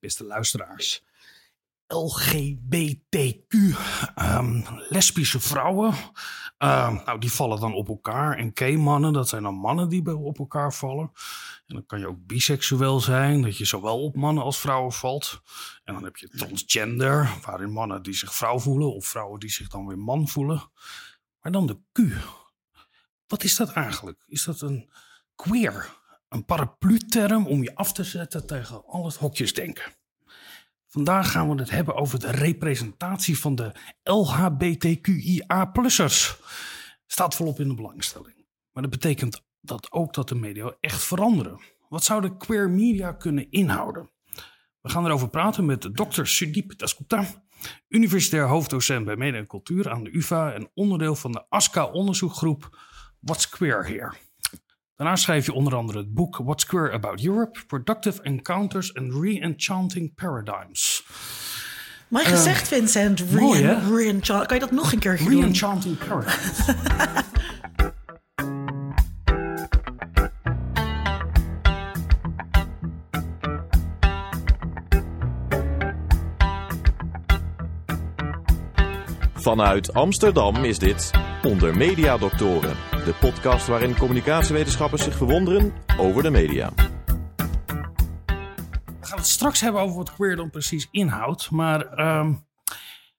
beste luisteraars. LGBTQ, ehm, lesbische vrouwen, ehm, nou die vallen dan op elkaar. En gay-mannen, dat zijn dan mannen die op elkaar vallen. En dan kan je ook biseksueel zijn, dat je zowel op mannen als vrouwen valt. En dan heb je transgender, waarin mannen die zich vrouw voelen of vrouwen die zich dan weer man voelen. Maar dan de Q. Wat is dat eigenlijk? Is dat een queer? Een paraplu-term om je af te zetten tegen al het hokjesdenken. Vandaag gaan we het hebben over de representatie van de LHBTQIA-plussers. Staat volop in de belangstelling. Maar dat betekent dat ook dat de media echt veranderen. Wat zou de queer media kunnen inhouden? We gaan erover praten met Dr. Sudeep Dasgupta, universitair hoofddocent bij Media en Cultuur aan de UvA en onderdeel van de ASCA-onderzoekgroep What's Queer Here. Daarnaast schreef je onder andere het boek What's Queer About Europe, Productive Encounters and Re-Enchanting Paradigms. Mooi gezegd, Vincent. Eh, mooi, hè? Re- re-enchant- kan je dat nog een keer doen? Re-Enchanting Paradigms. Vanuit Amsterdam is dit Onder Media Doctoren, de podcast waarin communicatiewetenschappers zich verwonderen over de media. We gaan het straks hebben over wat queer dan precies inhoudt. Maar ehm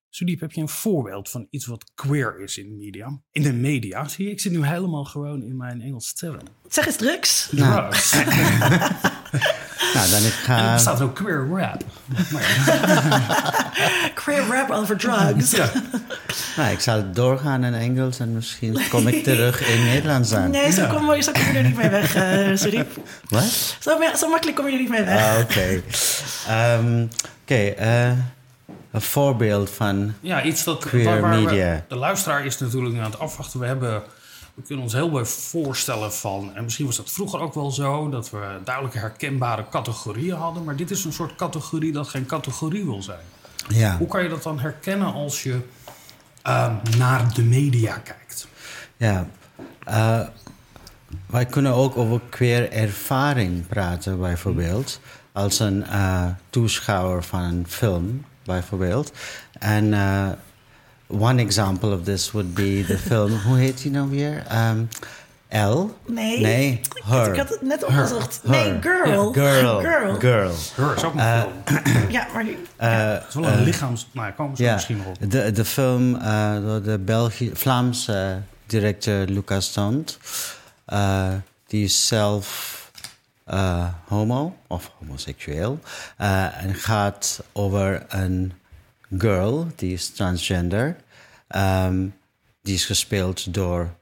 Sudiep, heb je een voorbeeld van iets wat queer is in de media? In de media, zie je? Ik zit nu helemaal gewoon in mijn Engels term. Zeg eens drugs. Drugs. Nou, dan ik En er ga. bestaat ook queer rap. Queer rap over drugs. Ja. Nou, ik zal doorgaan in Engels en misschien kom ik terug in Nederlands aan. Nee, zo kom, je, zo kom je er niet mee weg, uh, Sudiep. Wat? Zo, zo makkelijk kom je er niet mee weg. Ah, Oké. Ehm, Oké, eh, een voorbeeld van. Ja, iets dat Queer waar, waar we- media. de luisteraar is natuurlijk nu aan het afwachten. We, hebben, we kunnen ons heel veel voorstellen van... en misschien was dat vroeger ook wel zo... dat we duidelijk herkenbare categorieën hadden... maar dit is een soort categorie dat geen categorie wil zijn. Ja. Hoe kan je dat dan herkennen als je ehm, naar de media kijkt? Ja, eh, wij kunnen ook over queer ervaring praten, bijvoorbeeld. Als een eh, toeschouwer van een film, bijvoorbeeld. En eh, one example of this would be the film, hoe heet die nou weer? Um, L? Nee. Nee, Her. Ik had het net opgezocht. Nee, girl. Girl. Girl. Girl. Her is ook een Eh, film. Ja, maar die... Het is wel een lichaams... Nou, daar komen Ja, misschien nog op. de, de film eh, door de Belgi Vlaamse directeur Lucas eh, die is zelf eh, homo of homoseksueel. eh, en gaat over een girl, die is transgender. Ehm, die is gespeeld door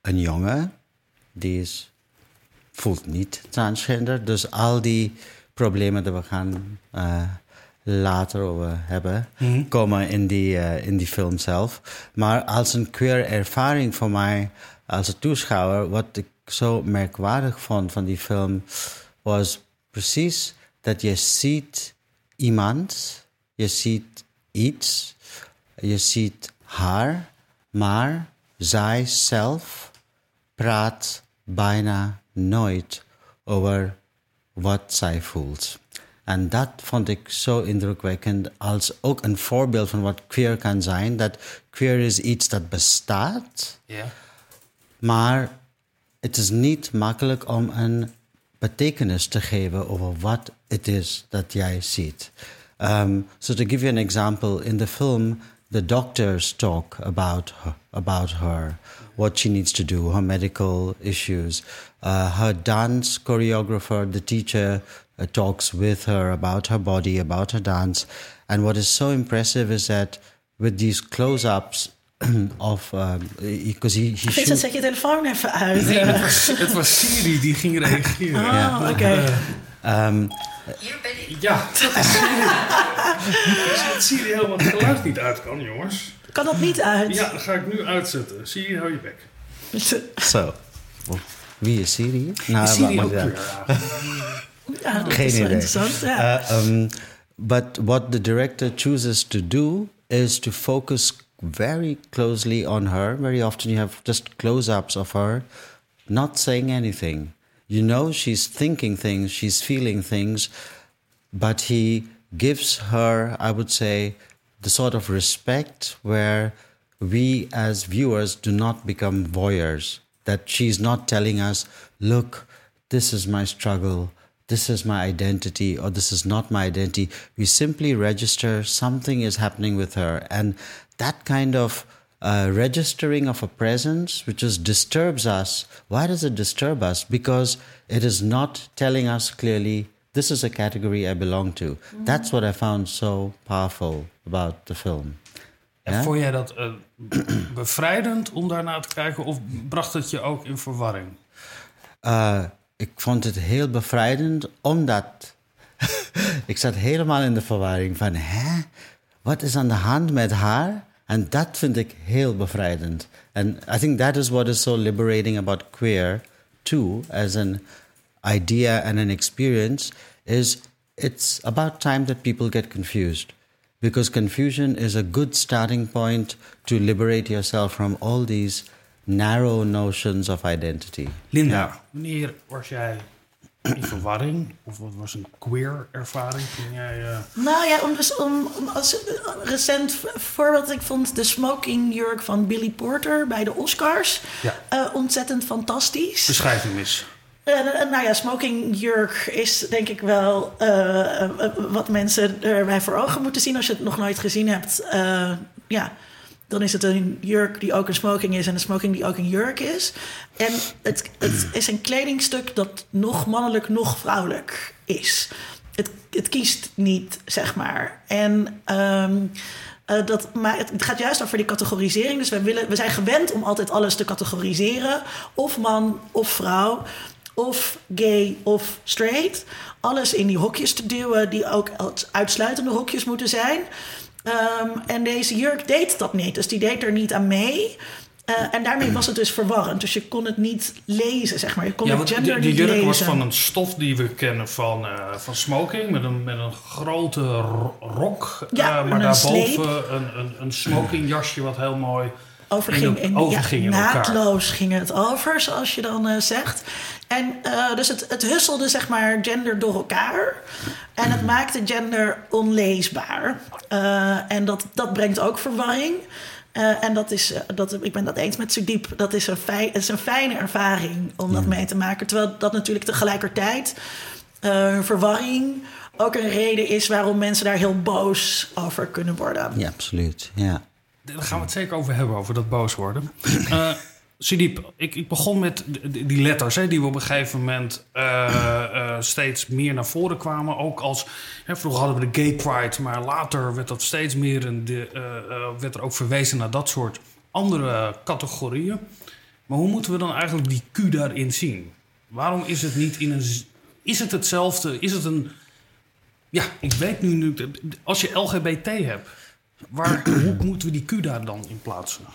een jongen. Die is voelt niet transgender. Dus al die problemen die we gaan eh, later over hebben, komen in die, eh, in die film zelf. Maar als een queer ervaring voor mij als een toeschouwer, wat ik zo merkwaardig vond van die film, was precies dat je ziet iemand, je ziet iets, je ziet haar, maar zij zelf praat bijna nooit over wat zij voelt. En dat vond ik zo indrukwekkend als ook een voorbeeld van wat queer kan zijn. Dat queer is iets dat bestaat, maar het is niet makkelijk om een betekenis te geven over wat het is dat jij ziet. Um, so to give you an example, in the film, the doctors talk about her, about her, what she needs to do, her medical issues. Uh, her dance choreographer, the teacher, uh, talks with her about her body, about her dance. And what is so impressive is that with these close-ups of, because he, he Vincent, shoots. zet je telefoon even uit. Het was, het was Siri die ging reageren. Oh, oké. Um, Ja, dat is Siri. Ik zie dat Siri helemaal het geluid niet uit kan, jongens. Kan dat niet uit? Ja, dat ga ik nu uitzetten. Siri, hou je bek. So, wie is Siri? Nou, Siri ook weer. het uit? ja. Ja, dat Geen is wel idee. interessant. Ja. Uh, um, but what the director chooses to do is to focus very closely on her. Very often you have just close-ups of her, not saying anything. You know she's thinking things, she's feeling things, but he gives her, I would say, the sort of respect where we as viewers do not become voyeurs. That she's not telling us, look, this is my struggle, this is my identity, or this is not my identity. We simply register something is happening with her. And that kind of uh, registering of a presence, which just disturbs us. Why does it disturb us? Because it is not telling us clearly, this is a category I belong to. That's what I found so powerful about the film. En Ja? vond jij dat eh, bevrijdend om daarna te kijken? Of bracht het je ook in verwarring? Uh, ik vond het heel bevrijdend, omdat ik zat helemaal in de verwarring van, hè, wat is aan de hand met haar? En dat vind ik heel bevrijdend. And I think that is what is so liberating about queer, too, as an idea and an experience, is it's about time that people get confused. Because confusion is a good starting point to liberate yourself from all these narrow notions of identity. Linda, wanneer was jij in verwarring? Of wat was een queer ervaring toen jij... eh, Nou ja, om, om, om als een recent voorbeeld. Ik vond de smokingjurk van Billy Porter bij de Oscars Ja. eh, ontzettend fantastisch. beschrijf hem eens. Eh, eh, nou ja, smokingjurk is denk ik wel eh, wat mensen erbij voor ogen moeten zien. Als je het nog nooit gezien hebt, ja, dan is het een jurk die ook een smoking is en een smoking die ook een jurk is. En het, het is een kledingstuk dat nog mannelijk, nog vrouwelijk is. Het, het kiest niet, zeg maar. En ehm, eh, dat, maar het, gaat juist over die categorisering. Dus we, willen, we zijn gewend om altijd alles te categoriseren. Of man of vrouw. Of gay of straight. Alles in die hokjes te duwen, die ook uitsluitende hokjes moeten zijn. Ehm, en deze jurk deed dat niet. Dus die deed er niet aan mee. Eh, en daarmee was het dus verwarrend. Dus je kon het niet lezen, zeg maar. Je kon Ja, het gender de, de niet jurk lezen. was van een stof die we kennen van, eh, van smoking. Met een, met een grote ro- rok. Ja, eh, maar daarboven een, een, een smokingjasje wat heel mooi... overging in, in, overging ja, in elkaar. naadloos ging het over, zoals je dan eh, zegt. En eh, dus het, het husselde zeg maar gender door elkaar. En het maakte gender onleesbaar. Eh, en dat, dat brengt ook verwarring. Eh, en dat is, dat, ik ben dat eens met Sudiep. Dat is een, fij, het is een fijne ervaring om dat mee te maken. Terwijl dat natuurlijk tegelijkertijd eh, verwarring ook een reden is waarom mensen daar heel boos over kunnen worden. Ja, absoluut. Ja. Daar gaan we het zeker over hebben, over dat boos worden. Eh Sidiep, ik, ik begon met die letters... Hè, die we op een gegeven moment eh, eh, steeds meer naar voren kwamen. Ook als... Hè, vroeger hadden we de gay pride... maar later werd dat steeds meer... En de, werd er ook verwezen naar dat soort andere categorieën. Maar hoe moeten we dan eigenlijk die Q daarin zien? Waarom is het niet in een... Is het hetzelfde? Is het een... Ja, ik weet nu... nu als je LGBT hebt... Waar, hoe moeten we die Q daar dan in plaatsen?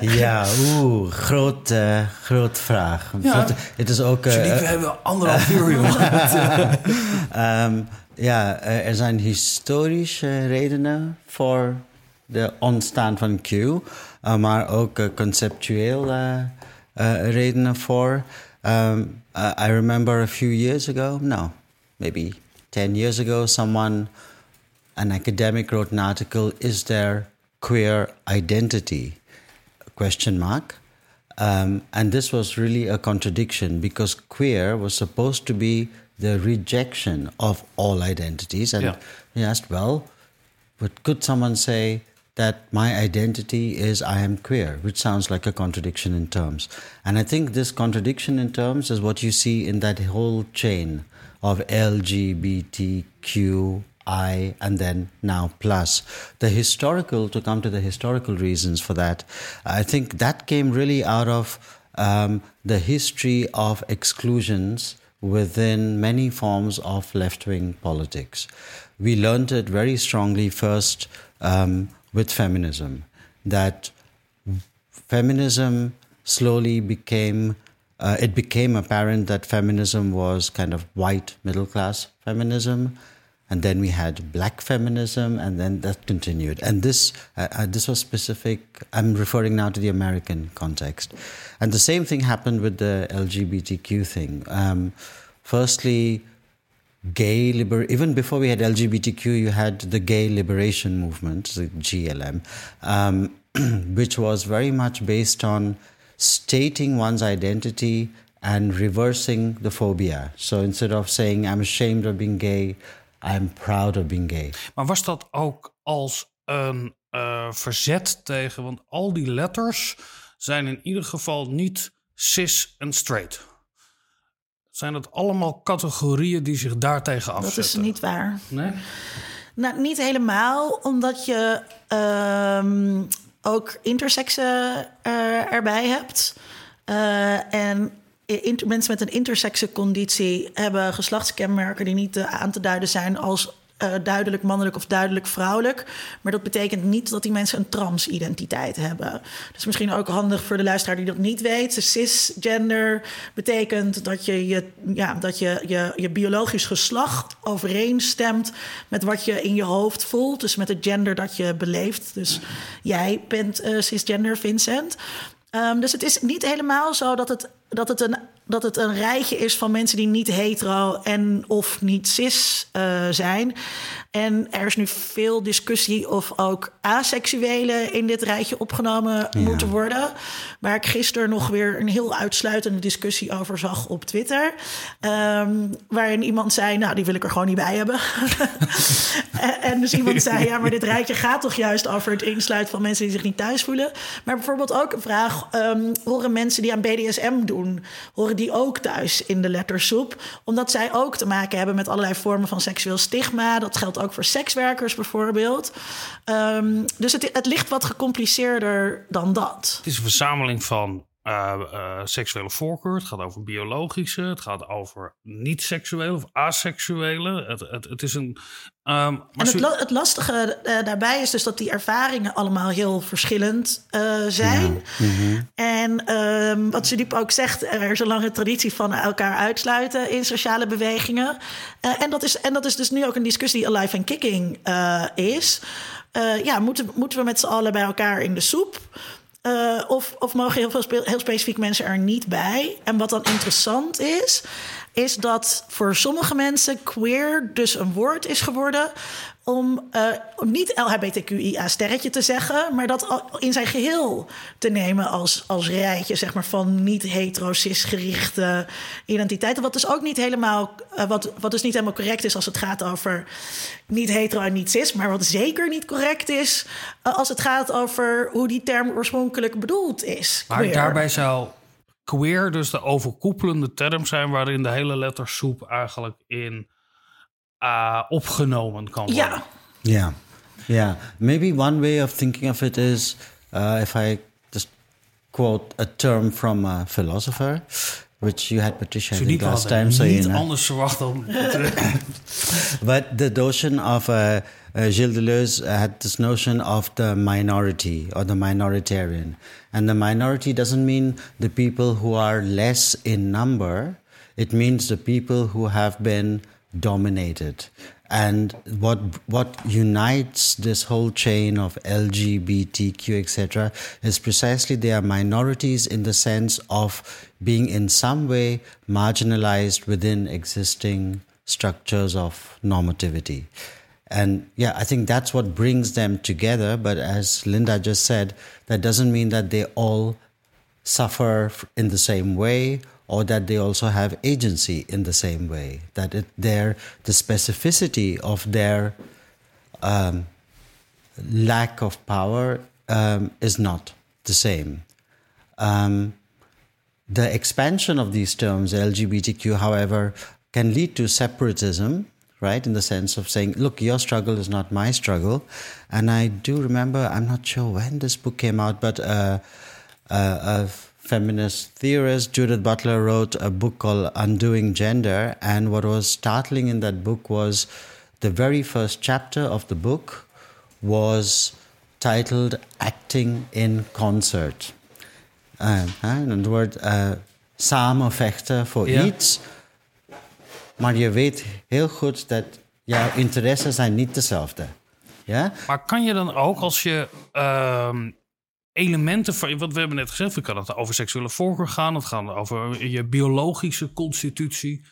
Ja, oeh, groot, eh, groot vraag. Ja. Het is ook... eh, we hebben anderhalf uur, jongen. Ehm, ja, eh, er zijn historische redenen voor de ontstaan van Q, eh, maar ook conceptueel redenen voor. Um, uh, I remember a few years ago, no, maybe 10 years ago, someone, an academic wrote an article, Is there queer identity? Question mark. Um, and this was really a contradiction because queer was supposed to be the rejection of all identities. And Yeah. he asked, well, but could someone say that my identity is I am queer, which sounds like a contradiction in terms. And I think this contradiction in terms is what you see in that whole chain of LGBTQI and then now plus. The historical, to come to the historical reasons for that, I think that came really out of um, the history of exclusions within many forms of left wing politics. We learned it very strongly first um, with feminism, that feminism slowly became uh, it became apparent that feminism was kind of white middle class feminism and then we had black feminism and then that continued. And this uh, uh, this was specific i'm referring now to the american context. And the same thing happened with the lgbtq thing. Um, firstly gay liber even before we had LGBTQ, you had the gay liberation movement, the GLM, um, which was very much based on stating one's identity and reversing the phobia. So instead of saying I'm ashamed of being gay, I'm proud of being gay. Maar was dat ook als een uh, verzet tegen? Want al die letters zijn in ieder geval niet cis en straight. Zijn dat allemaal categorieën die zich daartegen afzetten? Dat is niet waar. Nee? Nou, niet helemaal, omdat je uh, ook intersexen uh, erbij hebt. Uh, en mensen met een intersexe conditie hebben geslachtskenmerken die niet aan te duiden zijn als uh, duidelijk mannelijk of duidelijk vrouwelijk. Maar dat betekent niet dat die mensen een transidentiteit hebben. Dat is misschien ook handig voor de luisteraar die dat niet weet. Cisgender betekent dat je je, ja, dat je, je, je biologisch geslacht overeenstemt met wat je in je hoofd voelt. Dus met het gender dat je beleeft. Dus jij bent uh, cisgender, Vincent. Um, dus het is niet helemaal zo dat het, dat het een dat het een rijtje is van mensen die niet hetero en of niet cis uh, zijn. En er is nu veel discussie of ook asexuelen in dit rijtje opgenomen ja. moeten worden. Waar ik gisteren nog weer een heel uitsluitende discussie over zag op Twitter. Um, waarin iemand zei, nou, die wil ik er gewoon niet bij hebben. en, en, dus iemand zei, ja, maar dit rijtje gaat toch juist over het insluiten van mensen die zich niet thuis voelen. Maar bijvoorbeeld ook een vraag, um, horen mensen die aan BDSM doen, horen die ook thuis in de lettersoep? Omdat zij ook te maken hebben met allerlei vormen van seksueel stigma. Dat geldt ook voor sekswerkers bijvoorbeeld. Um, dus het, het ligt wat gecompliceerder dan dat. Het is een verzameling van uh, uh, seksuele voorkeur. Het gaat over biologische. Het gaat over niet-seksuele of aseksuele. Het, het, het is een. Um, en het, het lastige uh, daarbij is dus dat die ervaringen allemaal heel verschillend zijn. Ja. Mm -hmm. En um, wat Sudiep ook zegt, er is een lange traditie van elkaar uitsluiten in sociale bewegingen. en, dat is, en dat is dus nu ook een discussie die alive and kicking is. ja, moeten, moeten we met z'n allen bij elkaar in de soep? Uh, of, of mogen heel, veel heel specifiek mensen er niet bij? En wat dan interessant is, is dat voor sommige mensen queer dus een woord is geworden om uh, niet LHBTQIA-sterretje te zeggen, maar dat in zijn geheel te nemen als, als rijtje zeg maar, van niet-hetero-cis-gerichte identiteiten. Wat dus ook niet helemaal, uh, wat, wat dus niet helemaal correct is als het gaat over niet-hetero en niet-cis, maar wat zeker niet correct is uh, als het gaat over hoe die term oorspronkelijk bedoeld is. Maar daarbij zou queer dus de overkoepelende term zijn waarin de hele lettersoep eigenlijk in uh, opgenomen kan worden. Ja. Yeah. Yeah. Maybe one way of thinking of it is uh, if I just quote a term from a philosopher, which you had Patricia last time. So you know. anders verwacht dan. but the notion of uh, uh, Gilles Deleuze had this notion of the minority or the minoritarian, and the minority doesn't mean the people who are less in number. It means the people who have been dominated. And what what unites this whole chain of LGBTQ etc. is precisely they are minorities in the sense of being in some way marginalized within existing structures of normativity. And yeah, I think that's what brings them together. But as Linda just said, that doesn't mean that they all suffer in the same way or that they also have agency in the same way that it, their the specificity of their um, lack of power um, is not the same. Um, the expansion of these terms, LGBTQ, however, can lead to separatism, right? In the sense of saying, look, your struggle is not my struggle. And I do remember, I'm not sure when this book came out, but uh, uh, feminist theorist Judith Butler wrote a book called Undoing Gender. And what was startling in that book was the very first chapter of the book was titled Acting in Concert. In other words, uh, samen vechten voor ja. iets. Maar je weet heel goed dat jouw interesses zijn niet dezelfde. Ja? Maar kan je dan ook als je uh, elementen van, wat we hebben net gezegd, we kan het over seksuele voorkeur gaan, het gaat over je biologische constitutie.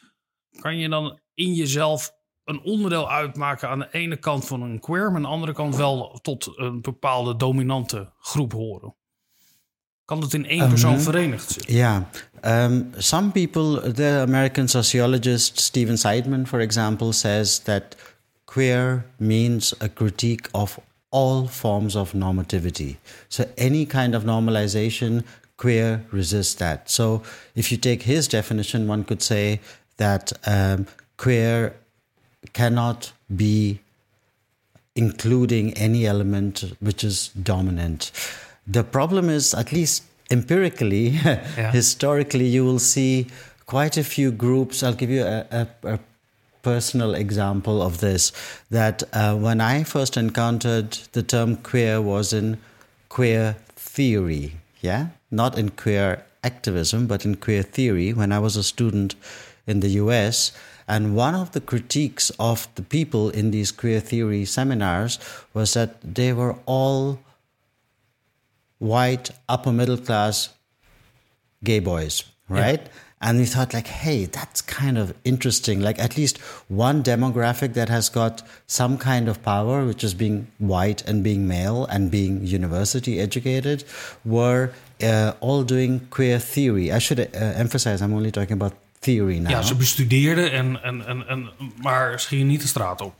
Kan je dan in jezelf een onderdeel uitmaken aan de ene kant van een queer, maar aan de andere kant wel tot een bepaalde dominante groep horen? Kan het in één persoon verenigd zitten? Yeah. Um, some people, the American sociologist Stephen Seidman, for example, says that queer means a critique of all forms of normativity. So any kind of normalization, queer resists that. So if you take his definition, one could say that um, queer cannot be including any element which is dominant. The problem is, at least empirically, historically, you will see quite a few groups. I'll give you a, a, a personal example of this. That uh, when I first encountered the term queer was in queer theory, yeah, not in queer activism, but in queer theory. When I was a student in the U.S. And one of the critiques of the people in these queer theory seminars was that they were all white, upper middle class gay boys, right? Yeah. And we thought, like, hey, that's kind of interesting. Like, at least one demographic that has got some kind of power, which is being white and being male and being university educated, were uh, all doing queer theory. I should uh, emphasize, I'm only talking about theory now. Ja, ze bestudeerden, en, en, en, en, maar ze gingen niet de straat op.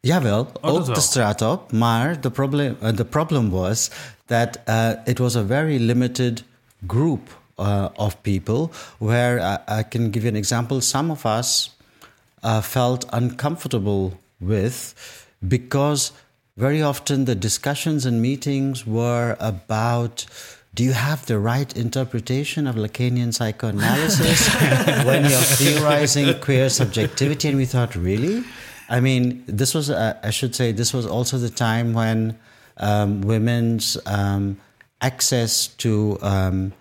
Jawel, oh, ook de straat op. Maar the problem, uh, the problem was that uh, it was a very limited group uh, of people where I, I, can give you an example. Some of us uh, felt uncomfortable with because very often the discussions and meetings were about do you have the right interpretation of Lacanian psychoanalysis when you're theorizing queer subjectivity? And we thought, really? I mean, this was, uh, I should say, this was also the time when um, women's um, access to, um,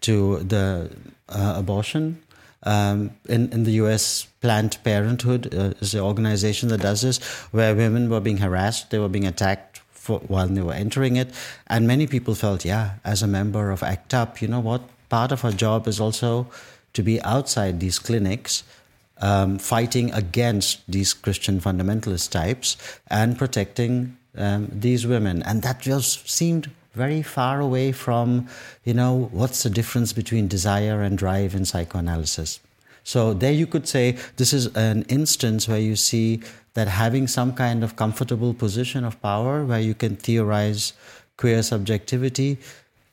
to the uh, abortion um, in, in the US, Planned Parenthood uh, is the organization that does this, where women were being harassed, they were being attacked for, while they were entering it. And many people felt, yeah, as a member of ACT UP, you know what? Part of our job is also to be outside these clinics, um, fighting against these Christian fundamentalist types and protecting um, these women. And that just seemed very far away from, you know, what's the difference between desire and drive in psychoanalysis. So there you could say this is an instance where you see that having some kind of comfortable position of power where you can theorize queer subjectivity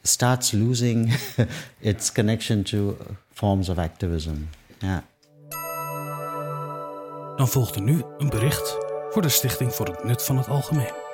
starts losing its connection to forms of activism. Ja. Dan volgt er nu een bericht voor de Stichting voor het Nut van het Algemeen.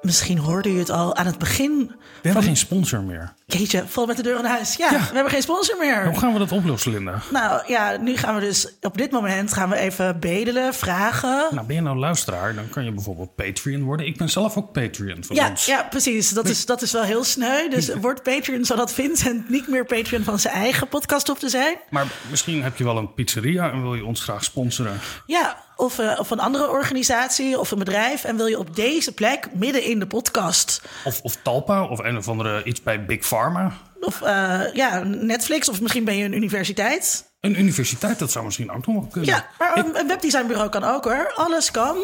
Misschien hoorde u het al aan het begin. We hebben geen sponsor meer. Jeetje, vol met de deur in huis. Ja, we hebben geen sponsor meer. Hoe gaan we dat oplossen, Linda? Nou ja, nu gaan we dus op dit moment gaan we even bedelen, vragen. Nou, ben je nou luisteraar, dan kan je bijvoorbeeld Patreon worden. Ik ben zelf ook Patreon van ja, ons. Ja, precies. Dat is, dat is wel heel sneu. Dus word Patreon zodat Vincent niet meer Patreon van zijn eigen podcast hoeft te zijn. Maar misschien heb je wel een pizzeria en wil je ons graag sponsoren. Ja, of, uh, of een andere organisatie of een bedrijf. En wil je op deze plek, midden in de podcast. Of, of Talpa of een of andere iets bij Big Pharma. Of uh, ja, Netflix, of misschien ben je een universiteit. Een universiteit, dat zou misschien ook nog kunnen. Ja, maar een, webdesignbureau kan ook hoor. Alles kan.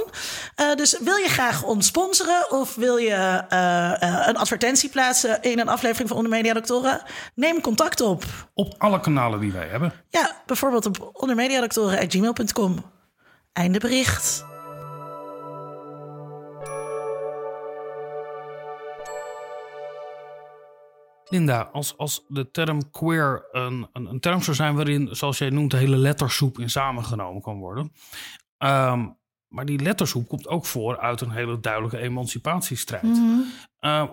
Uh, dus wil je graag ons sponsoren of wil je uh, een advertentie plaatsen in een aflevering van Ondermedia Doctoren? Neem contact op. Op alle kanalen die wij hebben. Ja, bijvoorbeeld op ondermediadoctoren.gmail.com. Einde bericht. Linda, als, als de term queer een, een, een, term zou zijn waarin, zoals jij noemt, de hele lettersoep in samengenomen kan worden. Um, maar die lettersoep komt ook voor uit een hele duidelijke emancipatiestrijd. Mm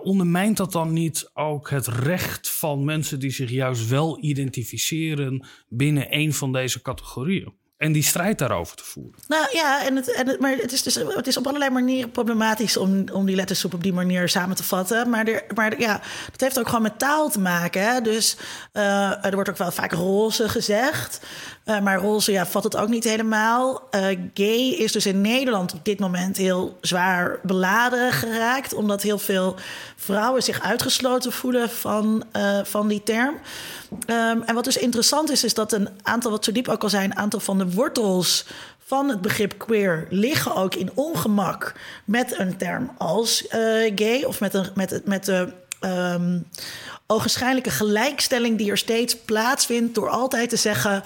ondermijnt dat dan niet ook het recht van mensen die zich juist wel identificeren binnen een van deze categorieën? En die strijd daarover te voeren. Nou ja, en het, en het, maar het is, dus, het is op allerlei manieren problematisch om, om die lettersoep op die manier samen te vatten. Maar, er, maar ja, dat heeft ook gewoon met taal te maken. Hè? Dus uh, er wordt ook wel vaak roze gezegd. Uh, maar roze ja, vat het ook niet helemaal. Uh, gay is dus in Nederland op dit moment heel zwaar beladen geraakt. Omdat heel veel vrouwen zich uitgesloten voelen van, uh, van die term. Um, en wat dus interessant is, is dat een aantal, wat zo diep ook al zijn, een aantal van de wortels van het begrip queer liggen ook in ongemak met een term als gay of met, een, met, met de. Um, ogenschijnlijke gelijkstelling die er steeds plaatsvindt door altijd te zeggen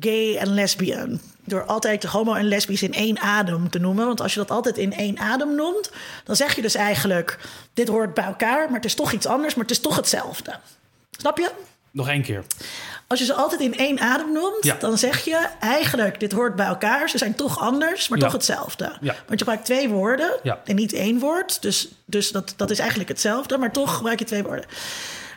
gay en lesbian. Door altijd homo en lesbisch in één adem te noemen. Want als je dat altijd in één adem noemt, dan zeg je dus eigenlijk: dit hoort bij elkaar, maar het is toch iets anders, maar het is toch hetzelfde. Snap je? Nog één keer. Als je ze altijd in één adem noemt, ja. dan zeg je eigenlijk: dit hoort bij elkaar. Ze zijn toch anders, maar ja. toch hetzelfde. Ja. Want je gebruikt twee woorden en niet één woord. Dus, dus dat, dat is eigenlijk hetzelfde, maar toch gebruik je twee woorden.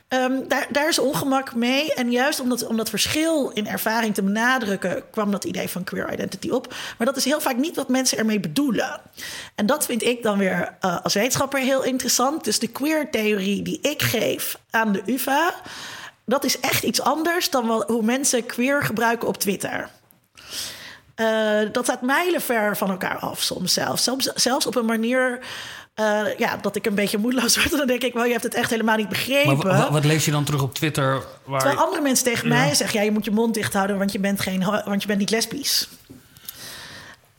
Um, daar, daar is ongemak mee. En juist om dat, verschil in ervaring te benadrukken, kwam dat idee van queer identity op. Maar dat is heel vaak niet wat mensen ermee bedoelen. En dat vind ik dan weer uh, als wetenschapper heel interessant. Dus de queer-theorie die ik geef aan de UVA, dat is echt iets anders dan hoe mensen queer gebruiken op Twitter. Uh, dat staat mijlenver van elkaar af soms. Zelfs, zelfs op een manier uh, ja, dat ik een beetje moedeloos word. En dan denk ik, wel, je hebt het echt helemaal niet begrepen. Maar wat lees je dan terug op Twitter? Waar... Terwijl andere mensen tegen mij zeggen... ja, je moet je mond dicht houden, want je bent, geen, want je bent niet lesbisch.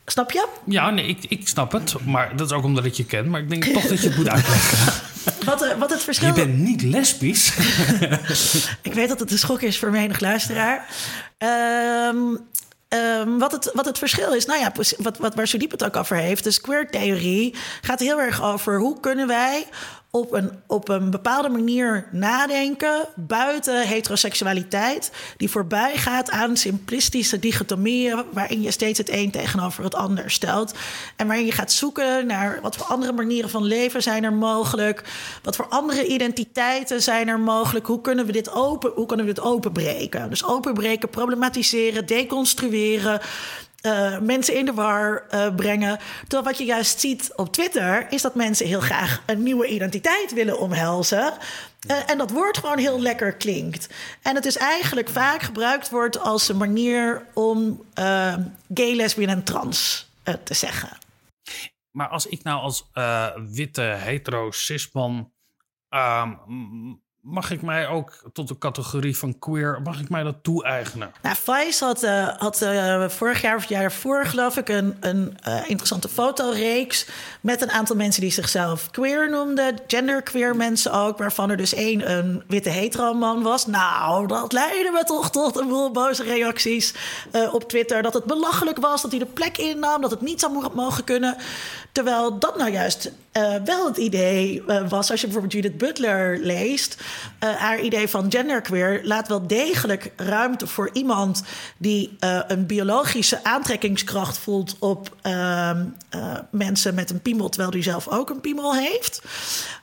Snap je? Ja, nee, ik, ik snap het. Maar dat is ook omdat ik je ken. Maar ik denk toch dat je het moet uitleggen. Wat, uh, wat het verschil... Je bent niet lesbisch. ik weet dat het een schok is voor menig luisteraar. Um, Um, wat, het, wat het verschil is, nou ja, wat, wat, waar het ook over heeft, de square-theorie gaat heel erg over hoe kunnen wij op een, op een bepaalde manier nadenken buiten heteroseksualiteit, die voorbij gaat aan simplistische dichotomieën, waarin je steeds het een tegenover het ander stelt. En waarin je gaat zoeken naar wat voor andere manieren van leven zijn er mogelijk, wat voor andere identiteiten zijn er mogelijk, hoe kunnen we dit, open, hoe kunnen we dit openbreken? Dus openbreken, problematiseren, deconstrueren. Uh, mensen in de war uh, brengen. Terwijl wat je juist ziet op Twitter is dat mensen heel graag een nieuwe identiteit willen omhelzen. Uh, en dat woord gewoon heel lekker klinkt. En het is eigenlijk vaak gebruikt wordt als een manier om gay, lesbian en trans te zeggen. Maar als ik nou als witte, hetero, cisman ehm, mag ik mij ook tot de categorie van queer, mag ik mij dat toe-eigenen? Nou, Vice had, uh, had uh, vorig jaar of het jaar ervoor, geloof ik, een, een uh, interessante fotoreeks met een aantal mensen die zichzelf queer noemden, genderqueer mensen ook, waarvan er dus één een witte hetero man was. Nou, dat leidde me toch tot een boel boze reacties op Twitter, dat het belachelijk was, dat hij de plek innam, dat het niet zou mogen kunnen. Terwijl dat nou juist wel het idee was, als je bijvoorbeeld Judith Butler leest, uh, haar idee van genderqueer laat wel degelijk ruimte voor iemand die een biologische aantrekkingskracht voelt op ehm, mensen met een piemel, terwijl die zelf ook een piemel heeft.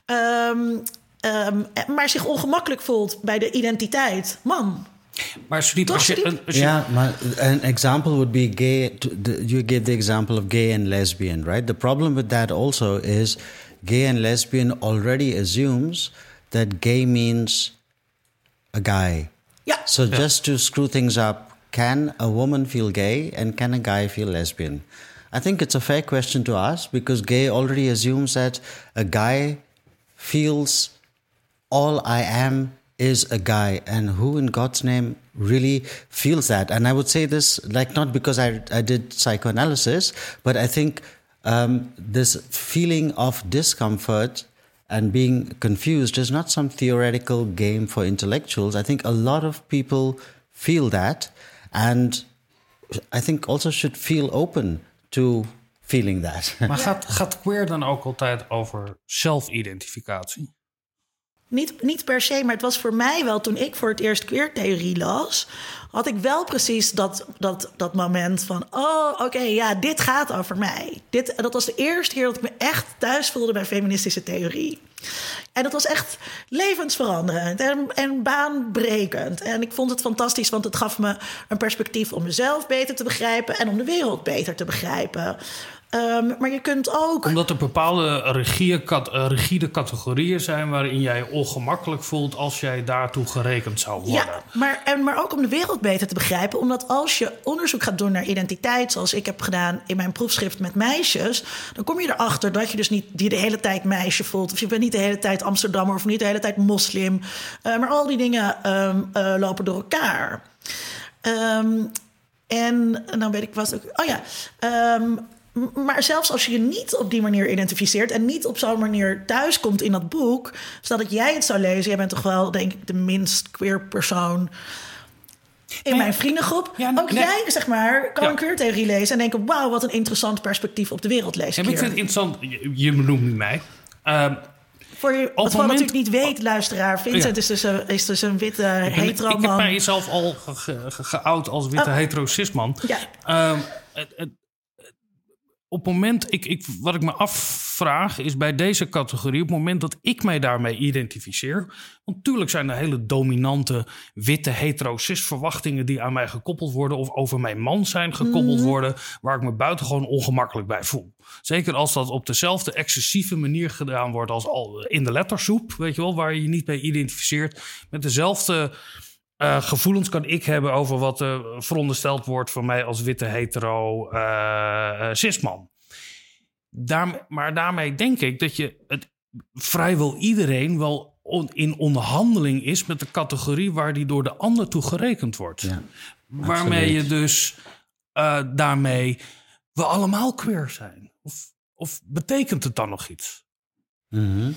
Um, um, maar zich ongemakkelijk voelt bij de identiteit man. Maar Sudeep, als je, als je... Yeah, maar an example would be gay. You give the example of gay and lesbian, right? The problem with that also is gay and lesbian already assumes that gay means a guy. Yeah. So yeah. just to screw things up, can a woman feel gay and can a guy feel lesbian? I think it's a fair question to ask because gay already assumes that a guy feels all I am is a guy and who in god's name really feels that and i would say this like not because i, I did psychoanalysis but i think um, this feeling of discomfort and being confused is not some theoretical game for intellectuals. I think a lot of people feel that. And i think also should feel open to feeling that. Maar gaat, gaat queer dan ook altijd over zelfidentificatie Niet, niet per se, maar het was voor mij wel toen ik voor het eerst queertheorie las, had ik wel precies dat, dat, dat moment van: oh, oké, ja, dit gaat over mij. Dit, dat was de eerste keer dat ik me echt thuis voelde bij feministische theorie. En dat was echt levensveranderend en, en baanbrekend. En ik vond het fantastisch, want het gaf me een perspectief om mezelf beter te begrijpen en om de wereld beter te begrijpen. Ehm, maar je kunt ook. Omdat er bepaalde eh, rigide categorieën zijn waarin jij je ongemakkelijk voelt als jij daartoe gerekend zou worden. Ja, maar, en, maar ook om de wereld beter te begrijpen. Omdat als je onderzoek gaat doen naar identiteit, zoals ik heb gedaan in mijn proefschrift met meisjes, dan kom je erachter dat je dus niet die de hele tijd meisje voelt. Of je bent niet de hele tijd Amsterdammer of niet de hele tijd moslim. Eh, maar al die dingen ehm, eh, lopen door elkaar. Ehm, en dan weet ik wat. ook- Oh ja. Maar zelfs als je je niet op die manier identificeert en niet op zo'n manier thuiskomt in dat boek, stel dat jij het zou lezen, jij bent toch wel, denk ik, de minst queer persoon in Nee. mijn vriendengroep. Ja, Ook nee. jij, zeg maar, kan Ja. een queertheorie lezen en denken: wauw, wat een interessant perspectief op de wereld lees En ik vind het interessant, je, je benoemt nu mij. Ehm, Voor je, wat moment- natuurlijk niet weet, luisteraar, Vincent Ja. is, dus een, is dus een witte ik, ben- hetero ik heb man. mijzelf al ge- ge- ge- geout als witte Oh. hetero cisman. Ja. Ehm, het- het- op het moment, ik, ik, wat ik me afvraag, is bij deze categorie, op het moment dat ik mij daarmee identificeer. Want natuurlijk zijn er hele dominante witte hetero cis verwachtingen die aan mij gekoppeld worden, of over mijn man zijn gekoppeld worden, waar ik me buitengewoon ongemakkelijk bij voel. Zeker als dat op dezelfde excessieve manier gedaan wordt als al in de lettersoep, weet je wel, waar je je niet mee identificeert. Met dezelfde eh, gevoelens kan ik hebben over wat er verondersteld wordt van mij als witte hetero eh, cisman. Daar, maar daarmee denk ik dat je het vrijwel iedereen wel on- in onderhandeling is met de categorie waar die door de ander toe gerekend wordt. Ja, Waarmee je dus daarmee we allemaal queer zijn. Of, of betekent het dan nog iets? Mhm.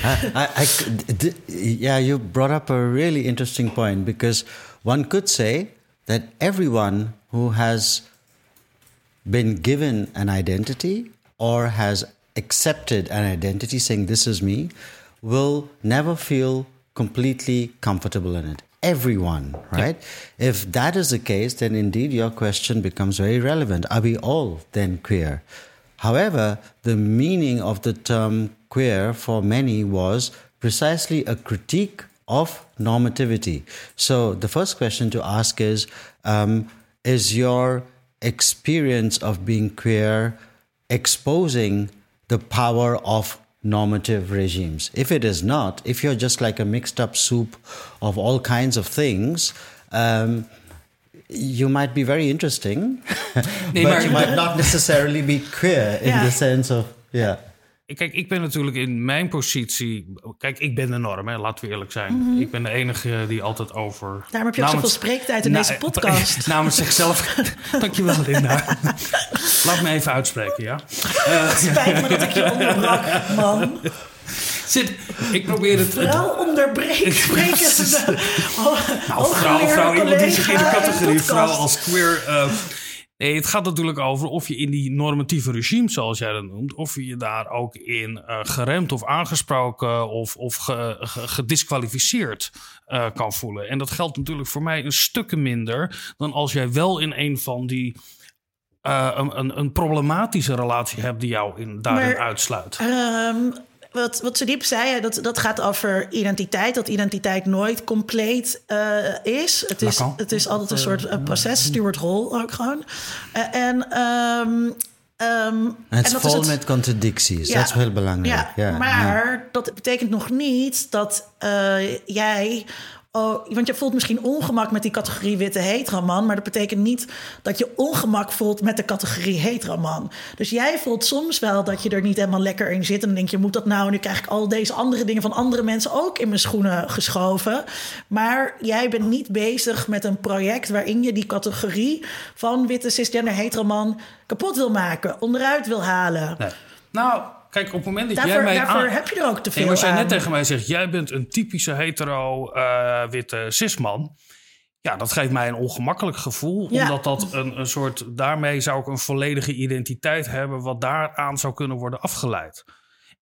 I, I c- d- yeah, you brought up a really interesting point because one could say that everyone who has been given an identity or has accepted an identity saying this is me will never feel completely comfortable in it. Everyone right? If that is the case then indeed your question becomes very relevant. Are we all then queer? However, the meaning of the term queer for many was precisely a critique of normativity. So the first question to ask is um, Is your experience of being queer exposing the power of normative regimes? If it is not, if you're just like a mixed up soup of all kinds of things, um, you might be very interesting, but you might not necessarily be queer in Ja. the sense of yeah. Kijk, ik ben natuurlijk in mijn positie. Kijk, ik ben de norm, hè, laten we eerlijk zijn. Ik ben de enige die altijd over. Mhm. Daarom heb je ook namens- zoveel spreektijd in Na- deze podcast. namens zichzelf. Dankjewel, Linda. Laat me even uitspreken, ja. Spijt me dat ik je onderbrak, man. zit, ik probeer het. het- Vrouw onderbreekt spreken. nou, vrouw, vrouw, iemand die zich in de categorie vrouw als als queer. eh, nee, het gaat natuurlijk over of je in die normatieve regime, zoals jij dat noemt, of je je daar ook in eh, geremd of aangesproken of, of ge- ge- gedisqualificeerd eh, kan voelen. En dat geldt natuurlijk voor mij een stukken minder dan als jij wel in een van die. eh, een, een, een problematische relatie hebt die jou in, daarin Maar- uitsluit. Ehm, wat, wat Sadiep zei, dat, dat gaat over identiteit. Dat identiteit nooit compleet eh, is. Het is, het is altijd een soort uh, proces. Stuart Hall ook gewoon. Eh, en... ehm, ehm, En het dat is vol het- met contradicties. Ja. Dat is heel belangrijk. Ja, Ja, ja. maar dat betekent nog niet dat eh, jij. Oh, want je voelt misschien ongemak met die categorie witte heteroman, maar dat betekent niet dat je ongemak voelt met de categorie heteroman. Dus jij voelt soms wel dat je er niet helemaal lekker in zit en dan denk je, moet dat nou? En nu krijg ik al deze andere dingen van andere mensen ook in mijn schoenen geschoven. Maar jij bent niet bezig met een project waarin je die categorie van witte cisgender heteroman kapot wil maken, onderuit wil halen. Nee. Nou, kijk, op het moment dat Daarvoor, jij mij daarvoor aan- heb je er ook te veel Nee, maar als jij net tegen mij zegt, jij bent een typische hetero eh, witte cisman. Ja, dat geeft mij een ongemakkelijk gevoel. Ja. Omdat dat een, een soort, daarmee zou ik een volledige identiteit hebben, wat daaraan zou kunnen worden afgeleid.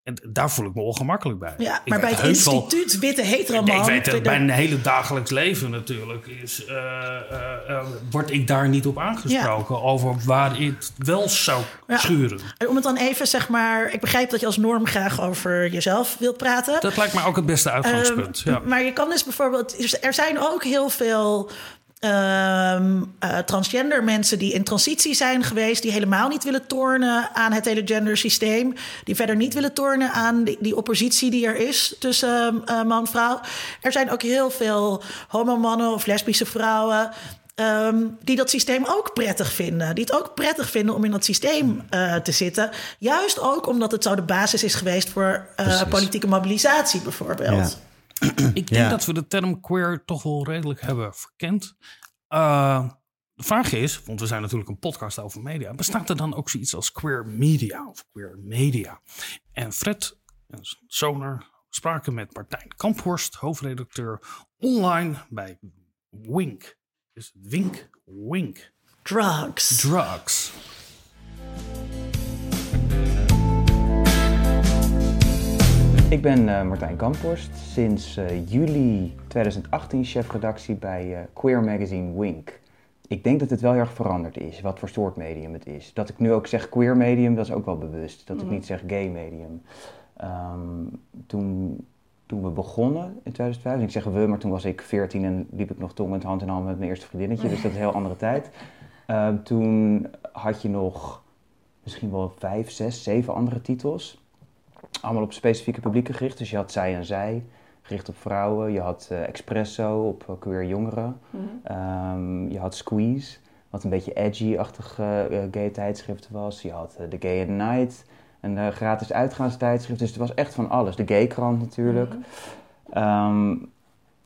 En daar voel ik me ongemakkelijk bij. Ja, Ik maar bij het heus wel- instituut Witte Heteroman... ik weet het, de- mijn hele dagelijks leven natuurlijk is, eh, eh, eh, word ik daar niet op aangesproken over waar ik het wel zou Ja. schuren. En Om het dan even, zeg maar... Ik begrijp dat je als norm graag over jezelf wilt praten. Dat lijkt mij ook het beste uitgangspunt. Ehm, ja. Maar je kan dus bijvoorbeeld... Er zijn ook heel veel Eh, transgender mensen die in transitie zijn geweest, die helemaal niet willen tornen aan het hele gendersysteem, die verder niet willen tornen aan die, die oppositie die er is tussen uh, man en vrouw. Er zijn ook heel veel homomannen of lesbische vrouwen. Ehm, die dat systeem ook prettig vinden. Die het ook prettig vinden om in dat systeem uh, te zitten. Juist ook omdat het zo de basis is geweest voor uh, politieke mobilisatie, bijvoorbeeld. Ja. Ik denk dat we de term queer toch wel redelijk hebben verkend. Uh, de vraag is, want we zijn natuurlijk een podcast over media, bestaat er dan ook zoiets als queer media of queer media? En Fred en Zoner spraken met Martijn Kamphorst, hoofdredacteur online bij Wink. Dus wink, wink. Drugs. Drugs. Ik ben uh, Martijn Kamphorst, sinds uh, juli 2018 chefredactie bij uh, Queer Magazine Wink. Ik denk dat het wel heel erg veranderd is, wat voor soort medium het is. Dat ik nu ook zeg queer medium, dat is ook wel bewust. Dat ik niet zeg gay medium. Um, toen toen we begonnen in 2005, ik zeg we, maar toen was ik 14 en liep ik nog tongend hand in hand met mijn eerste vriendinnetje, dus dat is een heel andere tijd. Uh, toen had je nog misschien wel vijf, zes, zeven andere titels. Allemaal op specifieke publieken gericht. Dus je had Zij en Zij, gericht op vrouwen. Je had uh, Expresso op uh, queer jongeren. Mm -hmm. um, je had Squeeze, wat een beetje edgy-achtig gay tijdschrift was. Je had The Gay at Night een gratis uitgaanstijdschrift. Dus het was echt van alles. De Gaykrant natuurlijk. Mm. Um,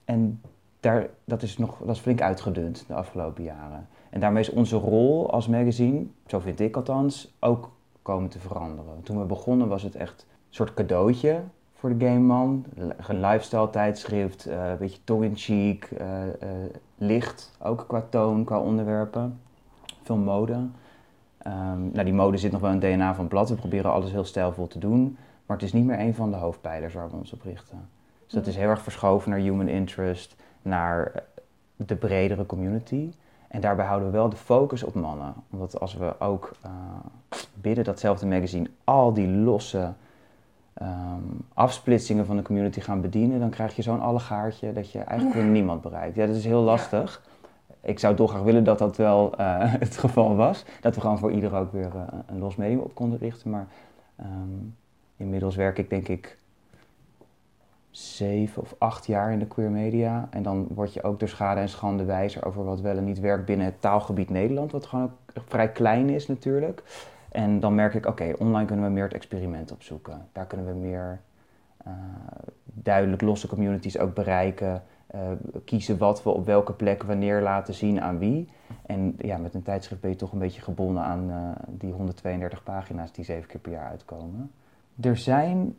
en daar, dat, is nog, dat is flink uitgedund de afgelopen jaren. En daarmee is onze rol als magazine, zo vind ik althans, ook komen te veranderen. Toen we begonnen was het echt soort cadeautje voor de gameman. Een lifestyle tijdschrift, uh, een beetje tongue-in-cheek, uh, licht, ook qua toon, qua onderwerpen. Veel mode. Um, nou, die mode zit nog wel in het DNA van het blad. We proberen alles heel stijlvol te doen. Maar het is niet meer een van de hoofdpijlers waar we ons op richten. Dus dat is heel erg verschoven naar human interest, naar de bredere community. En daarbij houden we wel de focus op mannen. Omdat als we ook uh, binnen datzelfde magazine al die losse um, afsplitsingen van de community gaan bedienen, dan krijg je zo'n allegaartje dat je eigenlijk weer niemand bereikt. Ja, dat is heel lastig. Ik zou toch graag willen dat dat wel uh, het geval was. Dat we gewoon voor ieder ook weer uh, een los medium op konden richten. Maar um, inmiddels werk ik denk ik zeven of acht jaar in de queer media. En dan word je ook door schade en schande wijzer over wat wel en niet werkt binnen het taalgebied Nederland. Wat gewoon ook vrij klein is natuurlijk. En dan merk ik, oké, online kunnen we meer het experiment opzoeken. Daar kunnen we meer uh, duidelijk losse communities ook bereiken. Uh, kiezen wat we op welke plek wanneer laten zien aan wie. En ja, met een tijdschrift ben je toch een beetje gebonden aan uh, die 132 pagina's die zeven keer per jaar uitkomen. Er zijn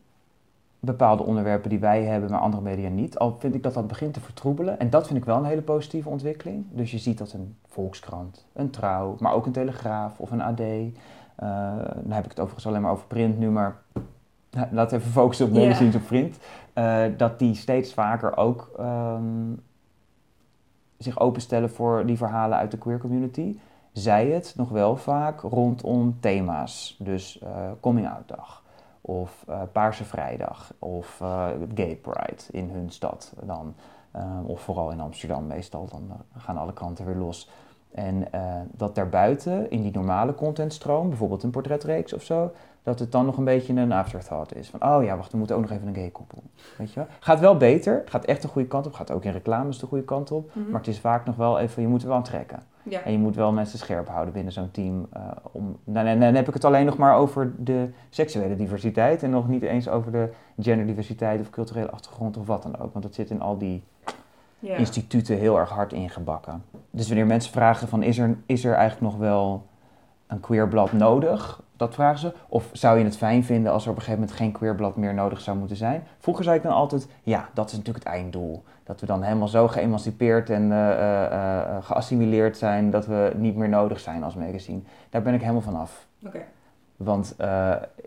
bepaalde onderwerpen die wij hebben, maar andere media niet. Al vind ik dat dat begint te vertroebelen. En dat vind ik wel een hele positieve ontwikkeling. Dus je ziet dat een Volkskrant, een Trouw, maar ook een Telegraaf of een AD. Uh, dan heb ik het overigens alleen maar over print nu, maar laten we even focussen op magazines yeah. op print. Uh, dat die steeds vaker ook um, zich openstellen voor die verhalen uit de queer community. Zij het nog wel vaak rondom thema's. Dus uh, coming out dag. Of uh, Paarse Vrijdag. Of Gay Pride in hun stad dan. of vooral in Amsterdam meestal. Dan gaan alle kranten weer los. En dat daarbuiten, in die normale contentstroom, bijvoorbeeld een portretreeks of zo, dat het dan nog een beetje een afterthought is. Van, oh ja, wacht, we moeten ook nog even een gay koppel. Weet je Gaat wel beter, gaat echt de goede kant op, gaat ook in reclames de goede kant op. Mm -hmm. Maar het is vaak nog wel even, je moet er wel aan trekken. Ja. En je moet wel mensen scherp houden binnen zo'n team. Uh, om, dan, dan, heb ik het alleen nog maar over de seksuele diversiteit en nog niet eens over de genderdiversiteit of culturele achtergrond of wat dan ook. Want dat zit in al die ja. instituten heel erg hard ingebakken. Dus wanneer mensen vragen van is er, is er eigenlijk nog wel een queerblad nodig? Dat vragen ze. Of zou je het fijn vinden als er op een gegeven moment geen queerblad meer nodig zou moeten zijn? Vroeger zei ik dan altijd, ja, dat is natuurlijk het einddoel. Dat we dan helemaal zo geëmancipeerd en uh, uh, uh, geassimileerd zijn dat we niet meer nodig zijn als magazine. Daar ben ik helemaal van af. Okay. Want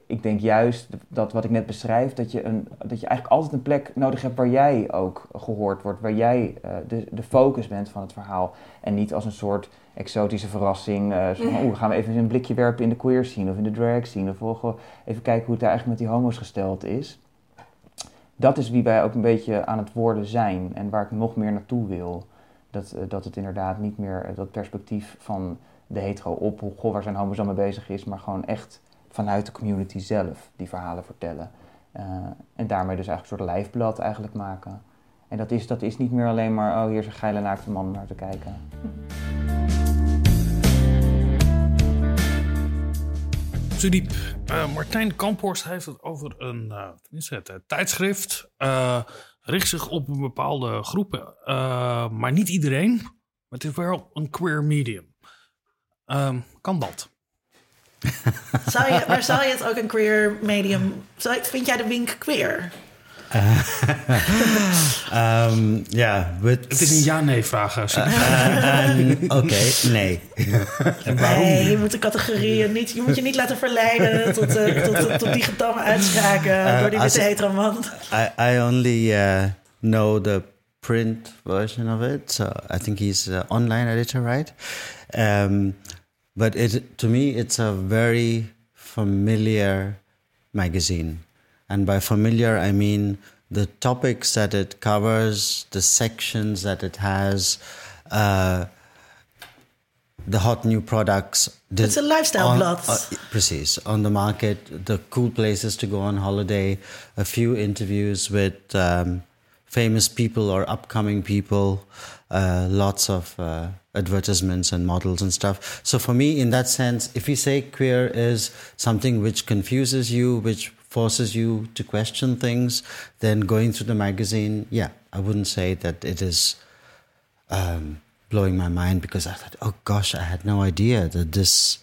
ik denk juist dat wat ik net beschrijf, dat je, een, dat je eigenlijk altijd een plek nodig hebt waar jij ook gehoord wordt. Waar jij de, de focus bent van het verhaal. En niet als een soort exotische verrassing. Uh, zo van, oeh, gaan we even een blikje werpen in de queer scene of in de drag scene. Of even kijken hoe het daar eigenlijk met die homo's gesteld is. Dat is wie wij ook een beetje aan het worden zijn en waar ik nog meer naartoe wil. Dat, eh, dat het inderdaad niet meer eh, dat perspectief van de hetero op, hoe goh, waar zijn homo's dan mee bezig is, maar gewoon echt vanuit de community zelf die verhalen vertellen. Eh, en daarmee dus eigenlijk een soort lijfblad eigenlijk maken. En dat is, dat is niet meer alleen maar, oh hier is een geile naakte man naar te kijken. Sudiep, uh, Martijn Kamphorst heeft het over een uh, het, tijdschrift. Richt zich op een bepaalde groepen, maar niet iedereen. Maar het is wel een queer medium. Ehm, kan dat? zou je, maar zou je het ook een queer medium... Zou, vind jij de wink queer? um, ja, Het is een ja-nee-vraag. Uh, uh, Oké, okay, nee. nee, je moet de categorieën niet... Je moet je niet laten verleiden tot, uh, tot, tot, tot, die gedamme uitspraken door die witte hetero man. I, I only know the print version of it. So I think he's an online editor, right? Um, but it, to me, it's a very familiar magazine. And by familiar, I mean the topics that it covers, the sections that it has, uh, the hot new products. It's a lifestyle on, blad. Uh, precies. On the market, the cool places to go on holiday, a few interviews with um, famous people or upcoming people, uh, lots of uh, advertisements and models and stuff. So for me, in that sense, if we say queer is something which confuses you, which forces you to question things, then going through the magazine, yeah, I wouldn't say that it is um, blowing my mind because I thought, oh gosh, I had no idea that this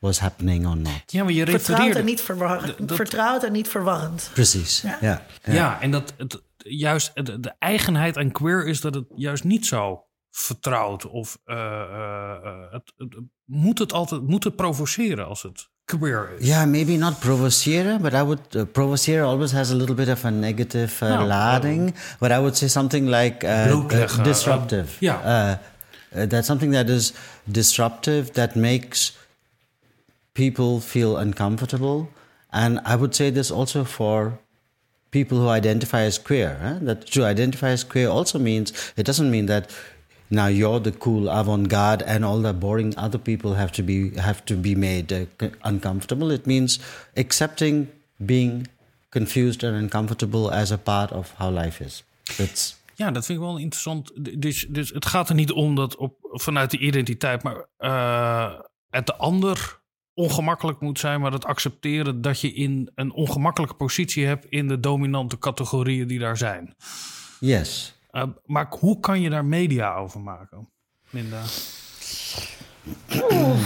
was happening or not. Ja, maar je Vertrouwd en niet verwarrend. Vertrouwd en niet verwarrend. Precies, ja. Ja, ja. ja en dat het, juist de, de eigenheid aan queer is dat het juist niet zo vertrouwd of uh, uh, het, het, moet het altijd moet het provoceren als het queer is. Yeah, maybe not provoceren, but I would uh, provoceren always has a little bit of a negative uh, Nou, lading. But I would say something like uh, disruptive. ja. Uh, uh, that's something that is disruptive that makes people feel uncomfortable. And I would say this also for people who identify as queer. Huh? That to identify as queer also means it doesn't mean that now you're the cool avant-garde and all the boring other people have to be have to be made uh, uncomfortable. It means accepting being confused and uncomfortable as a part of how life is. That's Ja, dat vind ik wel interessant. Dus, dus het gaat er niet om dat op, vanuit de identiteit, maar uh, het de ander ongemakkelijk moet zijn, maar het accepteren dat je in een ongemakkelijke positie hebt in de dominante categorieën die daar zijn. Yes. Uh, maar hoe kan je daar media over maken, Linda? Oeh,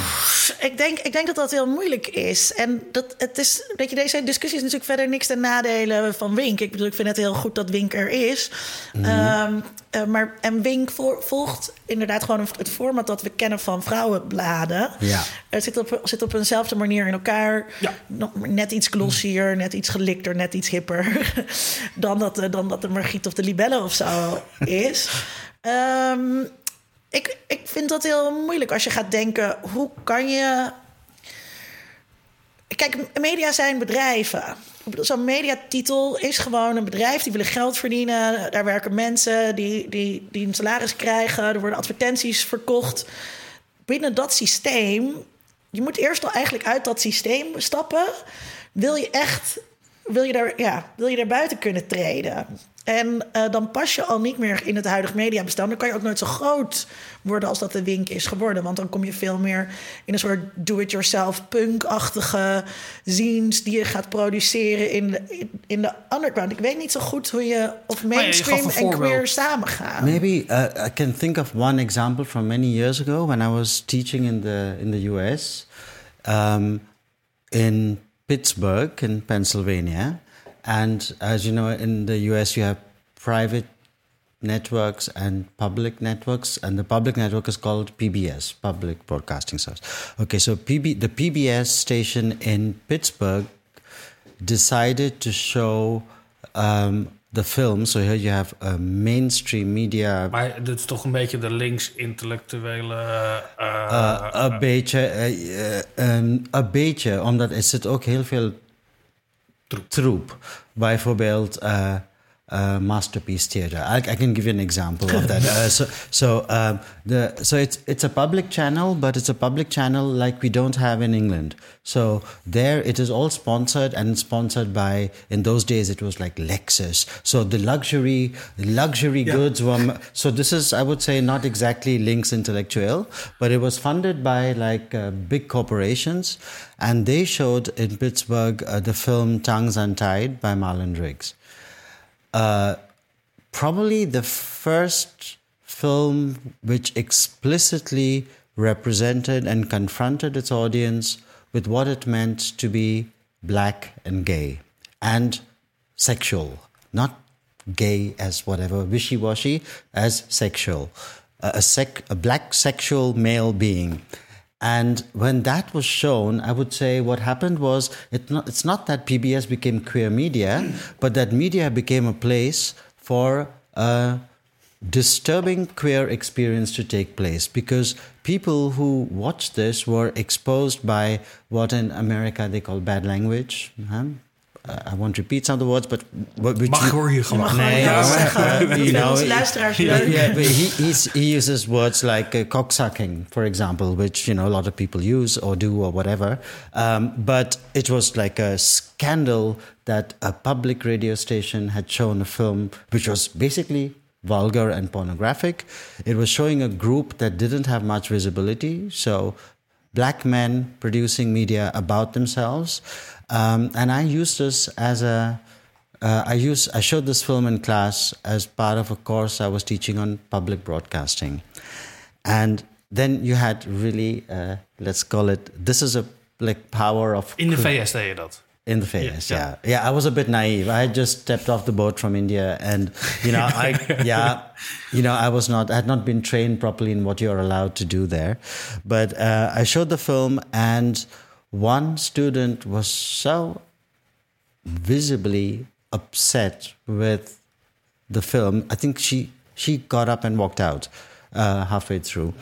ik, denk, ik denk dat dat heel moeilijk is. En dat het is, weet je, deze discussie is natuurlijk verder niks ten nadelen van Wink. Ik bedoel, ik vind het heel goed dat Wink er is. Mm -hmm. um, uh, maar, en Wink volgt inderdaad gewoon het format dat we kennen van vrouwenbladen. Ja. Het zit op, zit op eenzelfde manier in elkaar. Ja. Net iets glossier, net iets gelikter, net iets hipper. dan, dat, dan dat de Margriet of de Libelle of zo is. Um, ik, ik vind dat heel moeilijk als je gaat denken: hoe kan je. Kijk, media zijn bedrijven. Zo'n mediatitel is gewoon een bedrijf die willen geld verdienen. Daar werken mensen die, die, die een salaris krijgen. Er worden advertenties verkocht. Binnen dat systeem. Je moet eerst al eigenlijk uit dat systeem stappen. Wil je echt. Wil je daar, ja, wil je daar buiten kunnen treden? En uh, dan pas je al niet meer in het huidige mediabestaan. Dan kan je ook nooit zo groot worden als dat de Wink is geworden. Want dan kom je veel meer in een soort do-it-yourself punk-achtige scenes... die je gaat produceren in de, in de underground. Ik weet niet zo goed hoe je of mainstream ja, en queer samengaan. Maybe uh, I can think of one example from many years ago... when I was teaching in the, in the US. Um, in Pittsburgh, in Pennsylvania... And as you know, in the US, you have private networks and public networks, and the public network is called PBS, Public Broadcasting Service. Okay, so PB, the PBS station in Pittsburgh decided to show um, the film. So here you have a mainstream media. Maar dat is toch een beetje de links-intellectuele. Uh, uh, een beetje, uh, um, een beetje, omdat er zit ook heel veel troep. Bijvoorbeeld uh, uh, masterpiece theater. I, I, can give you an example of that. Uh, so, so um, the so it's it's a public channel, but it's a public channel like we don't have in England. So there, it is all sponsored and sponsored by. In those days, it was like Lexus. So the luxury, luxury yeah. goods were. So this is, I would say, not exactly Links Intellectual, but it was funded by like uh, big corporations, and they showed in Pittsburgh uh, the film Tongues Untied by Marlon Riggs uh, probably the first film which explicitly represented and confronted its audience with what it meant to be black and gay and sexual, not gay as whatever wishy washy, as sexual, a, sec, a black sexual male being. And when that was shown, I would say what happened was it not, it's not that PBS became queer media, but that media became a place for a disturbing queer experience to take place because people who watched this were exposed by what in America they call bad language. Huh? Uh, I won't repeat some of the words, but which mag hoor je gewoon. Nee, uh, you know, yeah, yeah, but he, he uses words like uh, cocksucking, for example, which you know a lot of people use or do or whatever. Um, but it was like a scandal that a public radio station had shown a film which was basically vulgar and pornographic. It was showing a group that didn't have much visibility, so black men producing media about themselves. Um, and I used this as a uh, I used I showed this film in class as part of a course I was teaching on public broadcasting, and then you had really uh, let's call it this is a like power of in the VS deed je dat. In the VS, yeah. yeah. yeah, I was a bit naive. I had just stepped off the boat from India, and you know, I yeah, you know, I was not, I had not been trained properly in what you're allowed to do there. But uh, I showed the film, and one student was so visibly upset with the film. I think she she got up and walked out uh, halfway through.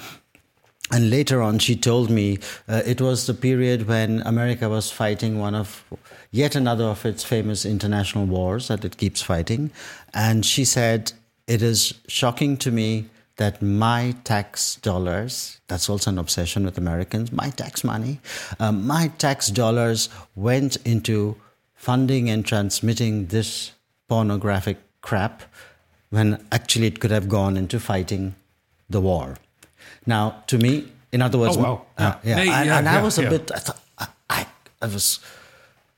And later on, she told me uh, it was the period when America was fighting one of yet another of its famous international wars that it keeps fighting. And she said, It is shocking to me that my tax dollars, that's also an obsession with Americans, my tax money, um, my tax dollars went into funding and transmitting this pornographic crap when actually it could have gone into fighting the war. Now, to me, in other words, oh, wow. uh, yeah, and, yeah, and I was a bit, I thought, I, I was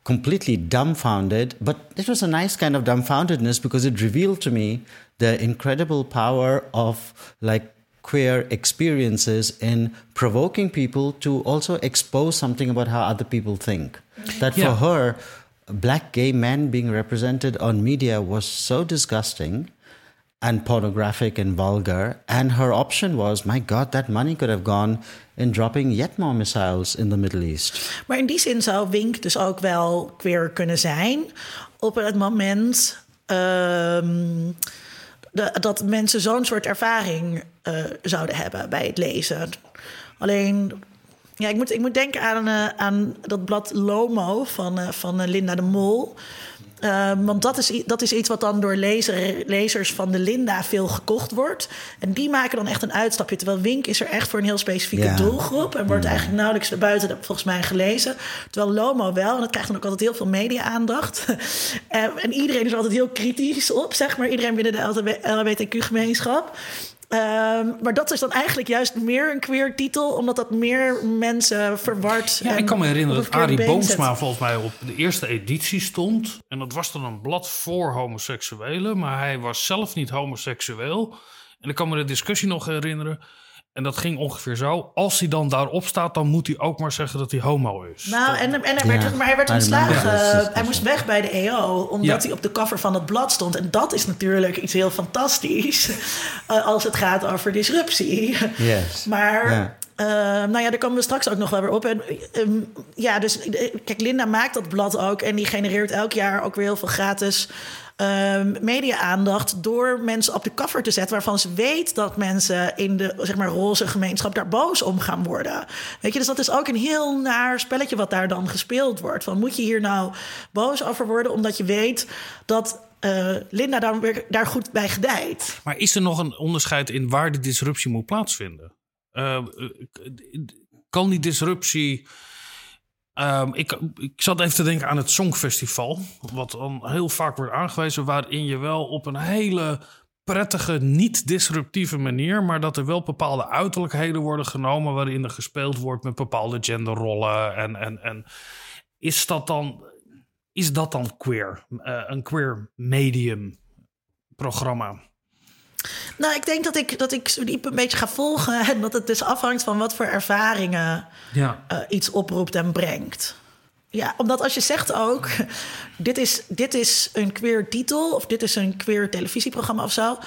completely dumbfounded, but it was a nice kind of dumbfoundedness because it revealed to me the incredible power of like queer experiences in provoking people to also expose something about how other people think. That for yeah. her, black gay men being represented on media was so disgusting and pornographic and vulgar. And her option was, my God, that money could have gone in dropping yet more missiles in the Middle East. Maar in die zin zou Wink dus ook wel queer kunnen zijn op het moment. De, dat mensen zo'n soort ervaring uh, zouden hebben bij het lezen. Alleen, ja, ik moet, ik moet denken aan, uh, aan dat blad Lomo van, uh, van Linda de Mol. Ehm, want dat is, dat is iets wat dan door lezer, lezers van de Linda veel gekocht wordt. En die maken dan echt een uitstapje. Terwijl Wink is er echt voor een heel specifieke doelgroep. En wordt eigenlijk nauwelijks buiten volgens mij gelezen. Terwijl Lomo wel. En dat krijgt dan ook altijd heel veel media-aandacht. en iedereen is altijd heel kritisch op, zeg maar. Iedereen binnen de LHBTQ-gemeenschap. Ehm, maar dat is dan eigenlijk juist meer een queer titel, omdat dat meer mensen verward. Ja, ik kan me herinneren dat Arie Boomsma volgens mij op de eerste editie stond. En dat was dan een blad voor homoseksuelen, maar hij was zelf niet homoseksueel. En ik kan me de discussie nog herinneren. En dat ging ongeveer zo. Als hij dan daarop staat, dan moet hij ook maar zeggen dat hij homo is. Nou, en, en hij werd, maar hij werd ontslagen. hij moest weg bij de EO, omdat hij op de cover van het blad stond. En dat is natuurlijk iets heel fantastisch uh, als het gaat over disruptie. Yes. maar. Uh, nou ja, daar komen we straks ook nog wel weer op. En, um, ja, dus kijk, Linda maakt dat blad ook. En die genereert elk jaar ook weer heel veel gratis media-aandacht door mensen op de cover te zetten waarvan ze weet dat mensen in de zeg maar, roze gemeenschap daar boos om gaan worden. Weet je, dus dat is ook een heel naar spelletje wat daar dan gespeeld wordt. Van moet je hier nou boos over worden omdat je weet dat eh, Linda daar, weer, daar goed bij gedijt. Maar is er nog een onderscheid in waar de disruptie moet plaatsvinden? Uh, kan die disruptie. Um, ik, ik zat even te denken aan het Songfestival. Wat dan heel vaak wordt aangewezen. Waarin je wel op een hele prettige, niet-disruptieve manier. Maar dat er wel bepaalde uiterlijkheden worden genomen. Waarin er gespeeld wordt met bepaalde genderrollen. En, en, en is dat dan. Is dat dan queer? Uh, een queer medium programma? Nou, ik denk dat ik, dat ik diep een beetje ga volgen. En dat het dus afhangt van wat voor ervaringen ja. uh, iets oproept en brengt. Ja, omdat als je zegt ook, dit is, dit is een queer titel of dit is een queer televisieprogramma of zo.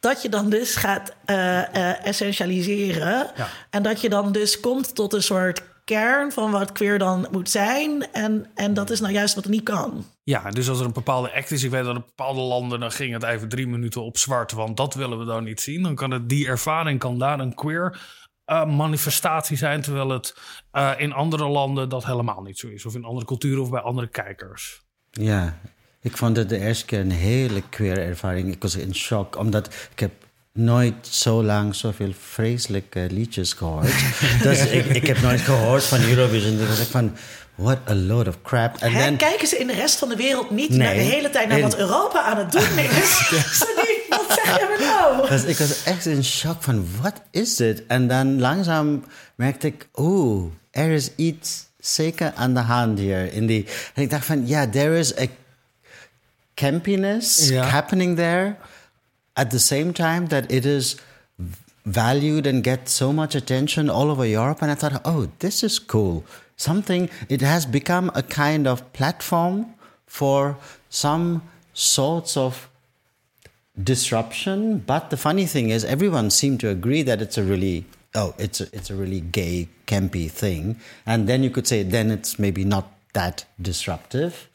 Dat je dan dus gaat uh, uh, essentialiseren. Ja. En dat je dan dus komt tot een soort kern van wat queer dan moet zijn. En, en dat is nou juist wat niet kan. Ja, dus als er een bepaalde act is, ik weet dat in bepaalde landen, dan ging het even drie minuten op zwart, want dat willen we dan niet zien. Dan kan het die ervaring kan daar een queer uh, manifestatie zijn, terwijl het uh, in andere landen dat helemaal niet zo is, of in andere culturen of bij andere kijkers. Ja, ik vond het de eerste keer een hele queer ervaring. Ik was in shock, omdat ik heb nooit zo lang zoveel vreselijke liedjes gehoord. dus ik, ik heb nooit gehoord van Eurovision. Dus ik van, what a load of crap. En kijken ze in de rest van de wereld niet nee, naar de hele tijd naar wat Europa aan het doen is? wat zeg je nou? Dus ik was echt in shock van, wat is dit? En dan langzaam merkte ik, oeh, er is iets zeker aan de hand hier. In die, en ik dacht van, ja, yeah, there is a campiness ja. happening there at the same time that it is valued and gets so much attention all over Europe. And I thought, oh, this is cool. Something, it has become a kind of platform for some sorts of disruption. But the funny thing is, everyone seemed to agree that it's a really oh, it's a, it's a really gay, campy thing. And then you could say, then it's maybe not that disruptive.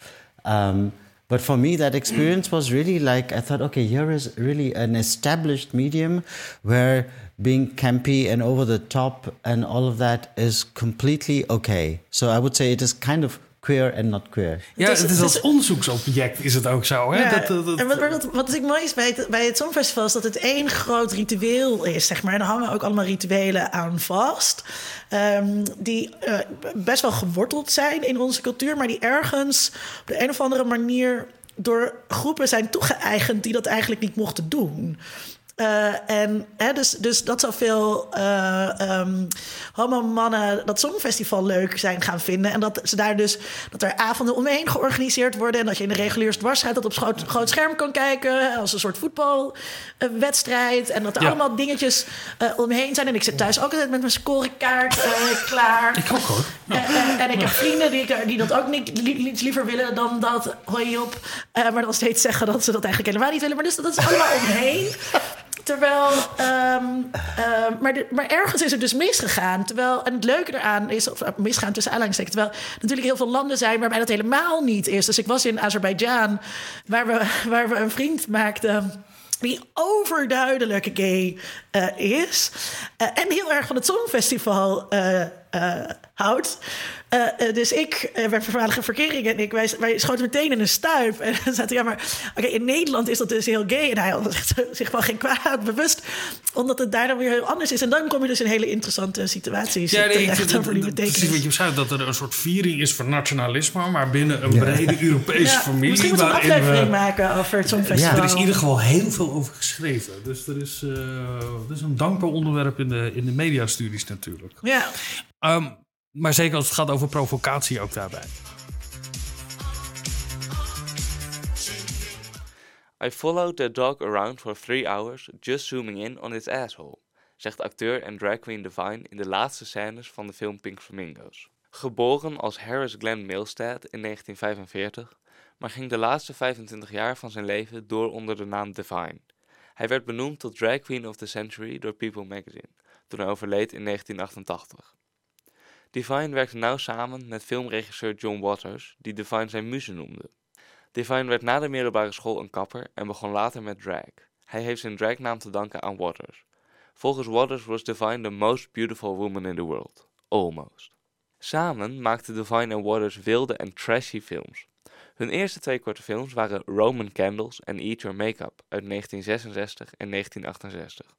Um, but for me, that experience was really like I thought, okay, here is really an established medium where being campy and over the top and all of that is completely okay. So I would say it is kind of queer en not queer. Ja, het is, het is als onderzoeksobject is het ook zo. Hè? Ja, dat, dat, en wat, wat, wat ik mooi is bij het, bij het Songfestival... is dat het één groot ritueel is, zeg maar. En daar hangen ook allemaal rituelen aan vast... Um, die uh, best wel geworteld zijn in onze cultuur... maar die ergens op de een of andere manier... door groepen zijn toegeëigend die dat eigenlijk niet mochten doen... Uh, en hè, dus, dus dat zoveel uh, um, homo-mannen dat Songfestival leuk zijn gaan vinden. En dat ze daar dus dat er avonden omheen georganiseerd worden. En dat je in de reguliere dwarsheid dat op groot, groot scherm kan kijken. Als een soort voetbalwedstrijd. En dat er allemaal dingetjes uh, omheen zijn. En ik zit thuis ook altijd met mijn scorekaart klaar. Ik ook hoor. en ik heb vrienden die, die dat ook niet, li liever willen dan dat. Hoi op. maar dan steeds zeggen dat ze dat eigenlijk helemaal niet willen. Maar dus dat is allemaal omheen. Terwijl, um, uh, maar, maar ergens is het dus misgegaan. Terwijl, en het leuke eraan is, of misgaan tussen aanhalingstekens, terwijl natuurlijk heel veel landen zijn waarbij dat helemaal niet is. Dus ik was in Azerbeidzjan, waar we, waar we een vriend maakten die overduidelijk gay uh, is. Uh, en heel erg van het Songfestival uh, houdt. Uh, dus ik, uh, mijn voormalige verkering en ik, wij, wij schoten meteen in een stuip. En dan zaten ja, maar oké, in Nederland is dat dus heel gay. En hij had zich wel geen kwaad bewust, omdat het daar dan weer heel anders is. En dan kom je dus in hele interessante situaties. Ja, nee, ik over die betekenis. wat je beschrijft, dat er een soort viering is van nationalisme, maar binnen een brede Europese ja, familie. Misschien moeten we een aflevering maken over het Songfestival. Ja, er is in ieder geval heel veel over geschreven. Dus er is, uh, er is een dankbaar onderwerp in de, in de mediastudies natuurlijk. Ja. Um, maar zeker als het gaat over provocatie ook daarbij. I followed the dog around for three hours, just zooming in on its asshole, zegt acteur en drag queen Divine in de laatste scènes van de film Pink Flamingos. Geboren als Harris Glenn Milstead in 1945, maar ging de laatste 25 jaar van zijn leven door onder de naam Divine. Hij werd benoemd tot Drag Queen of the Century door People magazine, toen hij overleed in 1988. Divine werkte nauw samen met filmregisseur John Waters, die Divine zijn muze noemde. Divine werd na de middelbare school een kapper en begon later met drag. Hij heeft zijn dragnaam te danken aan Waters. Volgens Waters was Divine the most beautiful woman in the world. Almost. Samen maakten Divine en Waters wilde en trashy films. Hun eerste twee korte films waren Roman Candles en Eat Your Makeup uit 1966 en 1968.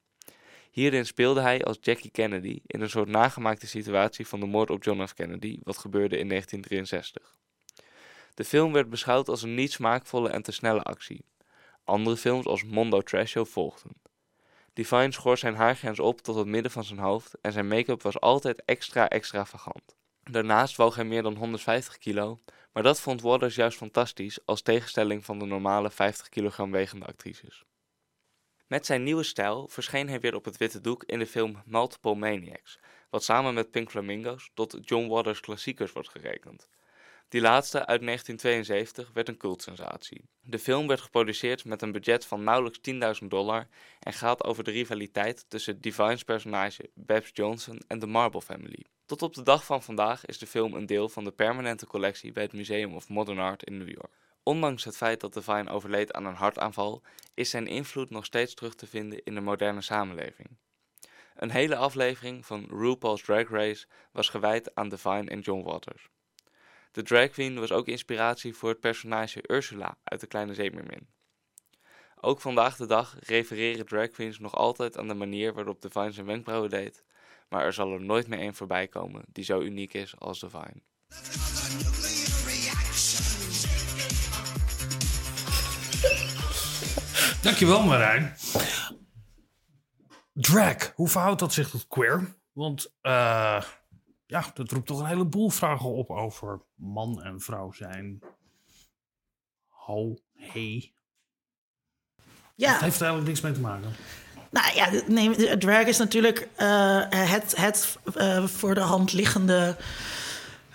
Hierin speelde hij als Jackie Kennedy in een soort nagemaakte situatie van de moord op John F. Kennedy, wat gebeurde in 1963. De film werd beschouwd als een niet smaakvolle en te snelle actie. Andere films als Mondo Trash Show volgden. Divine schor zijn haargrens op tot het midden van zijn hoofd en zijn make-up was altijd extra extravagant. Daarnaast woog hij meer dan 150 kilo, maar dat vond Waters juist fantastisch als tegenstelling van de normale 50 kilogram wegende actrices. Met zijn nieuwe stijl verscheen hij weer op het witte doek in de film Multiple Maniacs, wat samen met Pink Flamingos tot John Waters klassiekers wordt gerekend. Die laatste uit 1972 werd een cultsensatie. De film werd geproduceerd met een budget van nauwelijks 10.000 dollar en gaat over de rivaliteit tussen Divine's personage Babs Johnson en de Marble Family. Tot op de dag van vandaag is de film een deel van de permanente collectie bij het Museum of Modern Art in New York. Ondanks het feit dat Divine overleed aan een hartaanval, is zijn invloed nog steeds terug te vinden in de moderne samenleving. Een hele aflevering van RuPaul's Drag Race was gewijd aan Divine en John Waters. De drag queen was ook inspiratie voor het personage Ursula uit De Kleine Zeemermin. Ook vandaag de dag refereren drag queens nog altijd aan de manier waarop Divine zijn wenkbrauwen deed, maar er zal er nooit meer een voorbij komen die zo uniek is als Divine. Dankjewel Marijn. Drag, hoe verhoudt dat zich tot queer? Want uh, ja, dat roept toch een heleboel vragen op over man en vrouw zijn. Ho, hey. Ja. Dat heeft er eigenlijk niks mee te maken. Nou ja, nee, drag is natuurlijk uh, het, het uh, voor de hand liggende.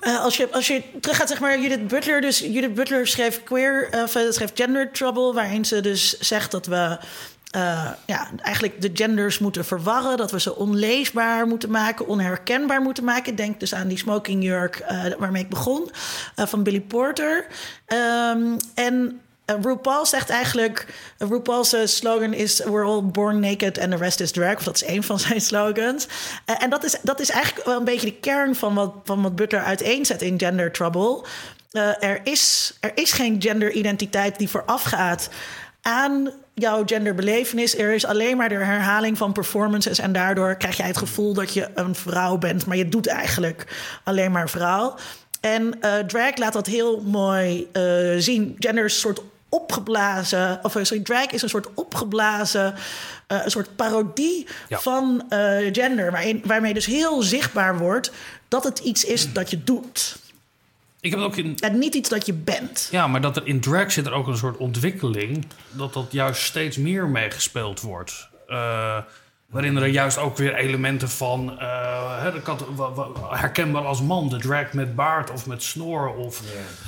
Uh, als, je, als je terug gaat, zeg maar, Judith Butler. Dus Judith Butler schreef queer, schreef gender trouble, waarin ze dus zegt dat we ja, eigenlijk de genders moeten verwarren. Dat we ze onleesbaar moeten maken, onherkenbaar moeten maken. Denk dus aan die smokingjurk uh, waarmee ik begon, van Billy Porter. Um, en RuPaul zegt eigenlijk... RuPaul's slogan is... We're all born naked and the rest is drag. Dat is een van zijn slogans. en dat is, dat is eigenlijk wel een beetje de kern van wat, van wat Butler uiteenzet in Gender Trouble. er, is, er is geen genderidentiteit die voorafgaat aan jouw genderbelevenis. Er is alleen maar de herhaling van performances. En daardoor krijg jij het gevoel dat je een vrouw bent. Maar je doet eigenlijk alleen maar vrouw. En drag laat dat heel mooi zien. Gender is een soort opgeblazen. Of eh, sorry, drag is een soort opgeblazen. Uh, een soort parodie ja. van gender. Waarin, waarmee dus heel zichtbaar wordt dat het iets is dat je doet. Ik heb het ook in... En niet iets dat je bent. Ja, maar dat er in drag zit er ook een soort ontwikkeling... dat dat juist steeds meer meegespeeld wordt. Uh, Waarin er juist ook weer elementen van uh, kat, herkenbaar als man, de drag met baard of met snor. Of,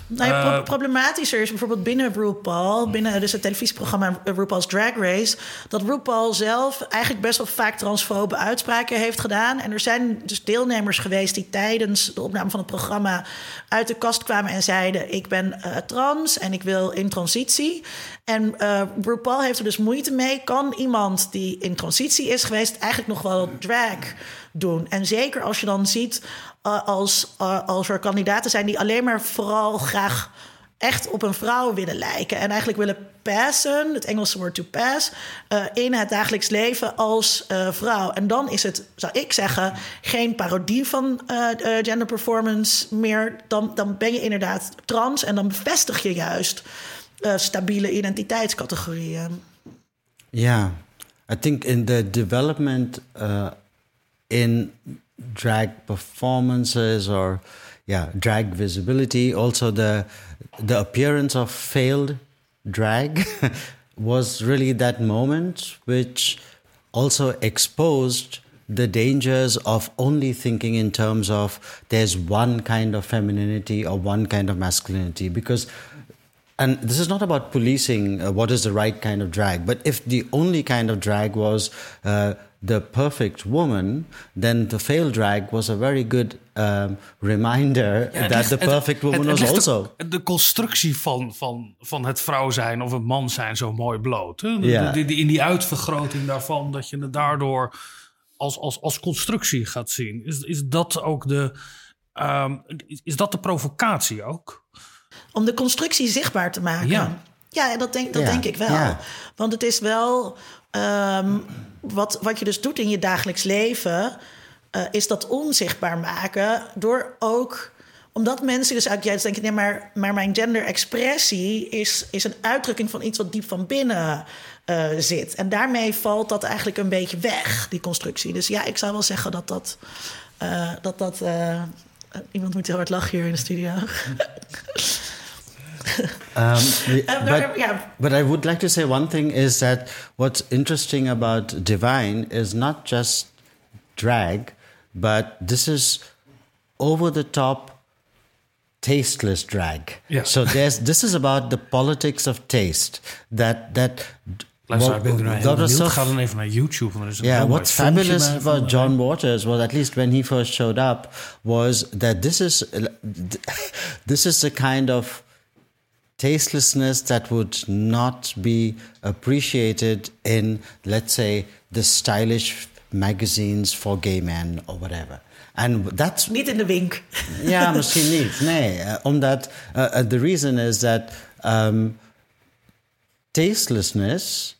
nou ja, uh, problematischer is bijvoorbeeld binnen RuPaul, binnen dus het televisieprogramma RuPaul's Drag Race, dat RuPaul zelf eigenlijk best wel vaak transfobe uitspraken heeft gedaan. En er zijn dus deelnemers geweest die tijdens de opname van het programma uit de kast kwamen en zeiden: Ik ben uh, trans en ik wil in transitie. En uh, RuPaul heeft er dus moeite mee. Kan iemand die in transitie is geweest eigenlijk nog wel drag doen? En zeker als je dan ziet uh, als, uh, als er kandidaten zijn die alleen maar vooral graag echt op een vrouw willen lijken. En eigenlijk willen passen, het Engelse woord to pass, uh, in het dagelijks leven als vrouw. En dan is het, zou ik zeggen, geen parodie van gender performance meer. Dan, dan ben je inderdaad trans en dan bevestig je juist stabiele identiteitscategorieën. Yeah, I think in the development uh, in drag performances or yeah, drag visibility, also the the appearance of failed drag was really that moment which also exposed the dangers of only thinking in terms of there's one kind of femininity or one kind of masculinity because and this is not about policing uh, what is the right kind of drag, but if the only kind of drag was uh, the perfect woman, then the failed drag was a very good um, reminder ja, that the perfect het, woman het, het was also. De, de, constructie van, van, van het vrouw zijn of het man zijn zo mooi bloot. Hè? De, in die uitvergroting daarvan, dat je het daardoor als, als, als constructie gaat zien. Is, is dat ook de. Um, is dat de provocatie ook? Om de constructie zichtbaar te maken. Ja. Ja, dat denk, dat Ja, denk ik wel. ja. Want het is wel ehm, wat, wat je dus doet in je dagelijks leven, eh, is dat onzichtbaar maken door ook omdat mensen dus eigenlijk juist denken: nee, maar, maar mijn genderexpressie is, is een uitdrukking van iets wat diep van binnen eh, zit. En daarmee valt dat eigenlijk een beetje weg, die constructie. Dus ja, ik zou wel zeggen dat dat. eh, dat, dat eh, iemand moet heel hard lachen hier in de studio. Um, Eh, but, maar, but I would like to say one thing is that what's interesting about Divine is not just drag, but this is over the top, tasteless drag. Yeah. So there's this is about the politics of taste. That that. Luister, ik ben er nou heel that was benieuwd. so Ga dan even naar YouTube. want er is een yeah, what's filmpje fabulous bij about John Waters was at least when he first showed up was that this is this is the kind of tastelessness that would not be appreciated in let's say the stylish magazines for gay men or whatever. And that's niet in de wink. ja, misschien niet. Nee, eh, omdat uh, uh, the reason is that um, tastelessness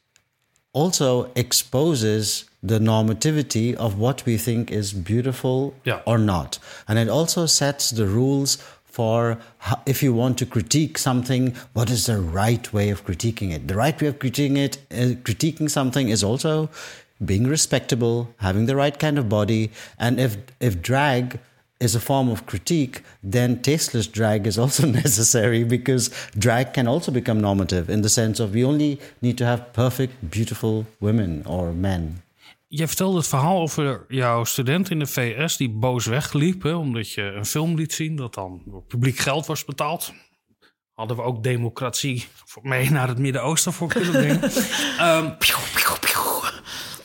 also exposes the normativity of what we think is beautiful Yeah. or not, and it also sets the rules for if you want to critique something, what is the right way of critiquing it? The right way of critiquing it, uh, critiquing something, is also being respectable, having the right kind of body, and if if drag is a form of critique, then tasteless drag is also necessary because drag can also become normative in the sense of we only need to have perfect, beautiful women or men. Je vertelde het verhaal over jouw student in de VS die boos wegliep. Hè, omdat je een film liet zien dat dan door publiek geld was betaald. Hadden we ook democratie voor- mee naar het Midden-Oosten voor kunnen brengen. Ehm,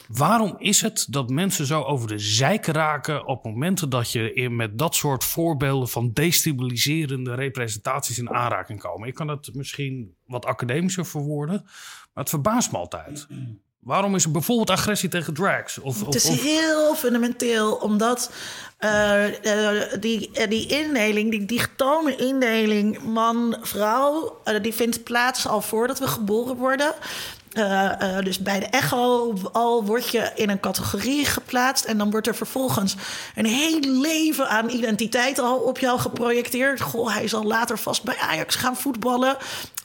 waarom is het dat mensen zo over de zijk raken op momenten dat je met dat soort voorbeelden van destabiliserende representaties in aanraking komen? Ik kan het misschien wat academischer verwoorden, maar het verbaast me altijd. Waarom is er bijvoorbeeld agressie tegen drags? Of, Het is of- heel fundamenteel, omdat eh, die, eh, die indeling, die digitome indeling man-vrouw, die vindt plaats al voordat we geboren worden. Eh, eh, dus bij de echo al word je in een categorie geplaatst en dan wordt er vervolgens een heel leven aan identiteit al op jou geprojecteerd. Goh, hij zal later vast bij Ajax gaan voetballen.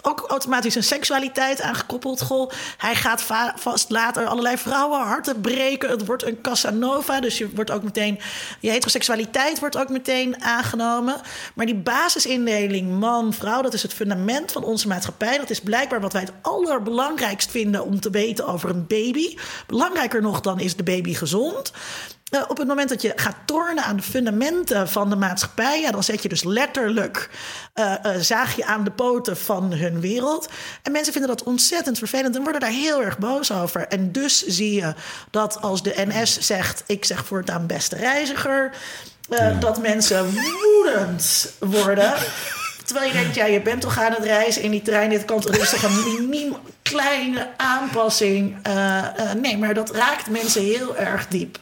Ook automatisch een seksualiteit aangekoppeld. Goh, hij gaat va- vast later allerlei vrouwen harten breken. Het wordt een Casanova, dus je wordt ook meteen je heteroseksualiteit wordt ook meteen aangenomen. Maar die basisindeling man-vrouw, dat is het fundament van onze maatschappij. Dat is blijkbaar wat wij het allerbelangrijkst vinden om te weten over een baby. Belangrijker nog dan is de baby gezond. Eh, op het moment dat je gaat tornen aan de fundamenten van de maatschappij, ja, dan zet je dus letterlijk eh, zaag je aan de poten van hun wereld. En mensen vinden dat ontzettend vervelend en worden daar heel erg boos over. En dus zie je dat als de NS zegt: Ik zeg voortaan beste reiziger, dat mensen woedend worden. Terwijl je denkt, ja, je bent toch aan het reizen in die trein. Dit kan toch een miniem kleine aanpassing. Eh, eh, nee, maar dat raakt mensen heel erg diep.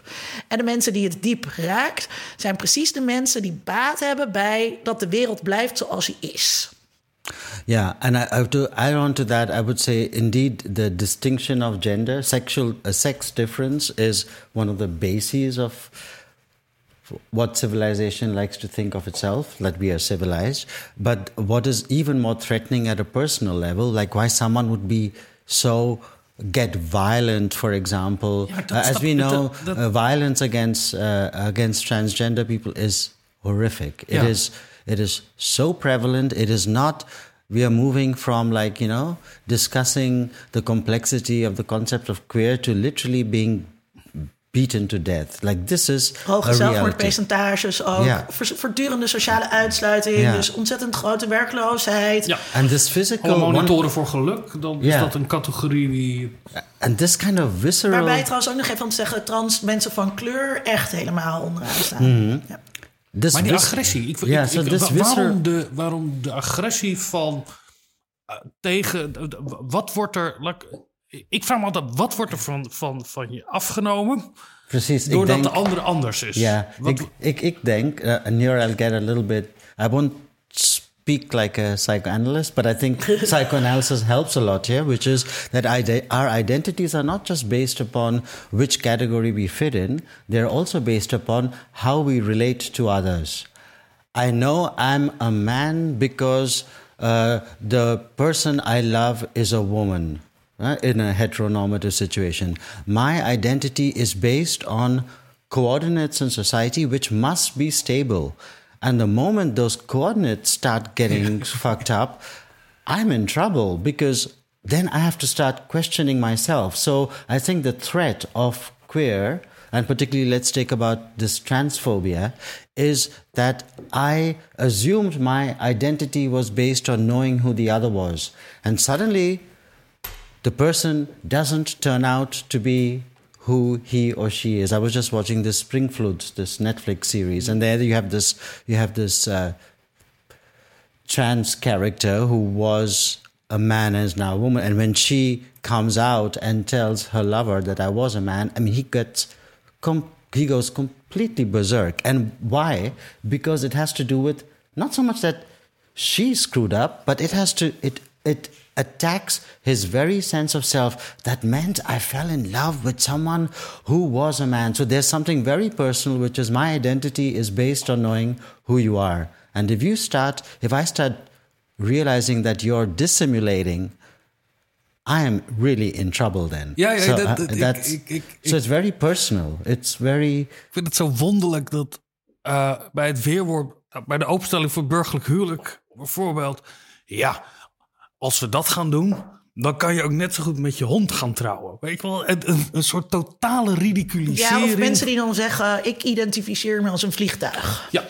En de mensen die het diep raakt, zijn precies de mensen die baat hebben bij dat de wereld blijft zoals hij is. Yeah, and I, I to add on to that, I would say indeed the distinction of gender, sexual uh, sex difference, is one of the bases of what civilization likes to think of itself, that we are civilized. But what is even more threatening at a personal level, like why someone would be so get violent, for example, Yeah, uh, as we know, the- the- uh, violence against uh, against transgender people is horrific. It Yeah. is it is so prevalent. It is not. We are moving from like you know discussing the complexity of the concept of queer to literally being beaten to death. Like this is Hoge zelfmoordpercentages ook. Voortdurende sociale uitsluiting. Dus ontzettend grote werkloosheid. ja, And this physical alle one- monitoren voor geluk, dan is dat een categorie die... and this kind of visceral. Waarbij trouwens ook nog even om te zeggen... trans mensen van kleur echt helemaal onderaan staan. Mhm. Ja. this Maar die vis- agressie, ik, Ja, ik- so ik- this wa- visceral- waarom, de, waarom de agressie van eh, tegen... wat wordt er... ik- vraag me altijd, wat wordt er van, van, van je afgenomen... Precies. ik doordat denk- de andere anders is? Ja, ik, ik, ik denk, uh, and here I'll get a little bit, I won't speak like a psychoanalyst, but I think psychoanalysis helps a lot here, which is that ide- our identities are not just based upon which category we fit in, they're also based upon how we relate to others. I know I'm a man because uh, the person I love is a woman uh, in a heteronormative situation. My identity is based on coordinates in society which must be stable. And the moment those coordinates start getting fucked up, I'm in trouble because then I have to start questioning myself. So I think the threat of queer, and particularly let's take about this transphobia, is that I assumed my identity was based on knowing who the other was. And suddenly the person doesn't turn out to be who he or she is. I was just watching this Spring Flute, this Netflix series, and there you have this you have this uh, trans character who was a man and is now a woman, and when she comes out and tells her lover that I was a man, I mean he gets he goes completely berserk. And why? Because it has to do with not so much that she screwed up, but it has to it it attacks his very sense of self that meant I fell in love with someone who was a man. So there's something very personal, which is my identity is based on knowing who you are. And if you start, if I start realizing that you're dissimulating, I am really in trouble then. Ja, ja, so, dat- uh, dat- ik- that's, ik- ik- so it's very personal. It's very Ik vind het zo wonderlijk dat eh, bij het weerwoord, bij de openstelling voor burgerlijk huwelijk, bijvoorbeeld, ja, als we dat gaan doen, dan kan je ook net zo goed met je hond gaan trouwen. Weet je wel, een, een, een soort totale ridiculisering. Ja, of mensen die dan zeggen, ik identificeer me als een vliegtuig. Ja.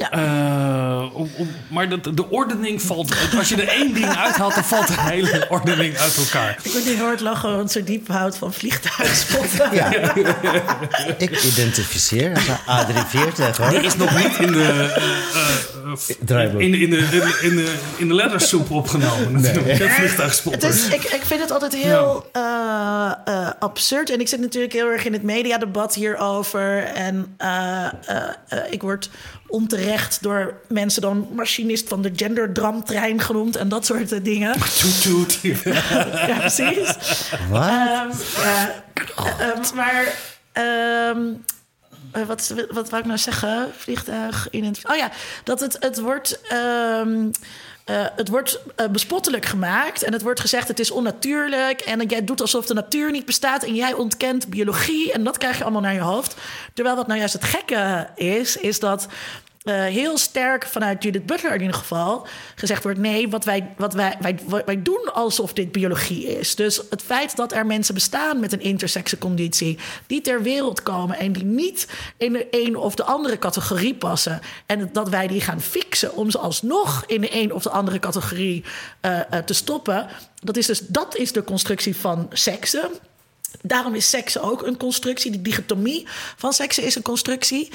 Ja. Eh, om, om- maar dat, de ordening valt. Als je er één ding uithaalt, dan valt de hele ordening uit elkaar. Ik word heel hard lachen, want zo diep houdt van vliegtuigspotten. Ja. ik identificeer als een A340 hoor. Die is nog niet in de, Draaiboek. in, in, de, in, de, in, de, in de lettersoep opgenomen. Natuurlijk. Vliegtuigspotter. is, ik, ik vind het altijd heel eh, eh, absurd. En ik zit natuurlijk heel erg in het mediadebat hierover. En eh, eh, eh, ik word onterecht door mensen dan machinist van de genderdramtrein genoemd. En dat soort eh, dingen. Toet, toet. ja, precies. Wat? Ehm, ja, ehm, maar ehm, eh, wat, wat wou ik nou zeggen? Vliegtuig, identif- Oh ja, dat het, het wordt... eh, het wordt eh, bespottelijk gemaakt en het wordt gezegd het is onnatuurlijk en jij doet alsof de natuur niet bestaat en jij ontkent biologie en dat krijg je allemaal naar je hoofd. Terwijl wat nou juist het gekke is, is dat eh, heel sterk vanuit Judith Butler in ieder geval gezegd wordt: nee, wat wij, wat wij, wij, wij doen alsof dit biologie is. Dus het feit dat er mensen bestaan met een intersexe conditie, die ter wereld komen en die niet in de een of de andere categorie passen, en dat wij die gaan fixen om ze alsnog in de een of de andere categorie eh, eh, te stoppen, dat is dus dat is de constructie van seksen. Daarom is seks ook een constructie. Die dichotomie van seksen is een constructie.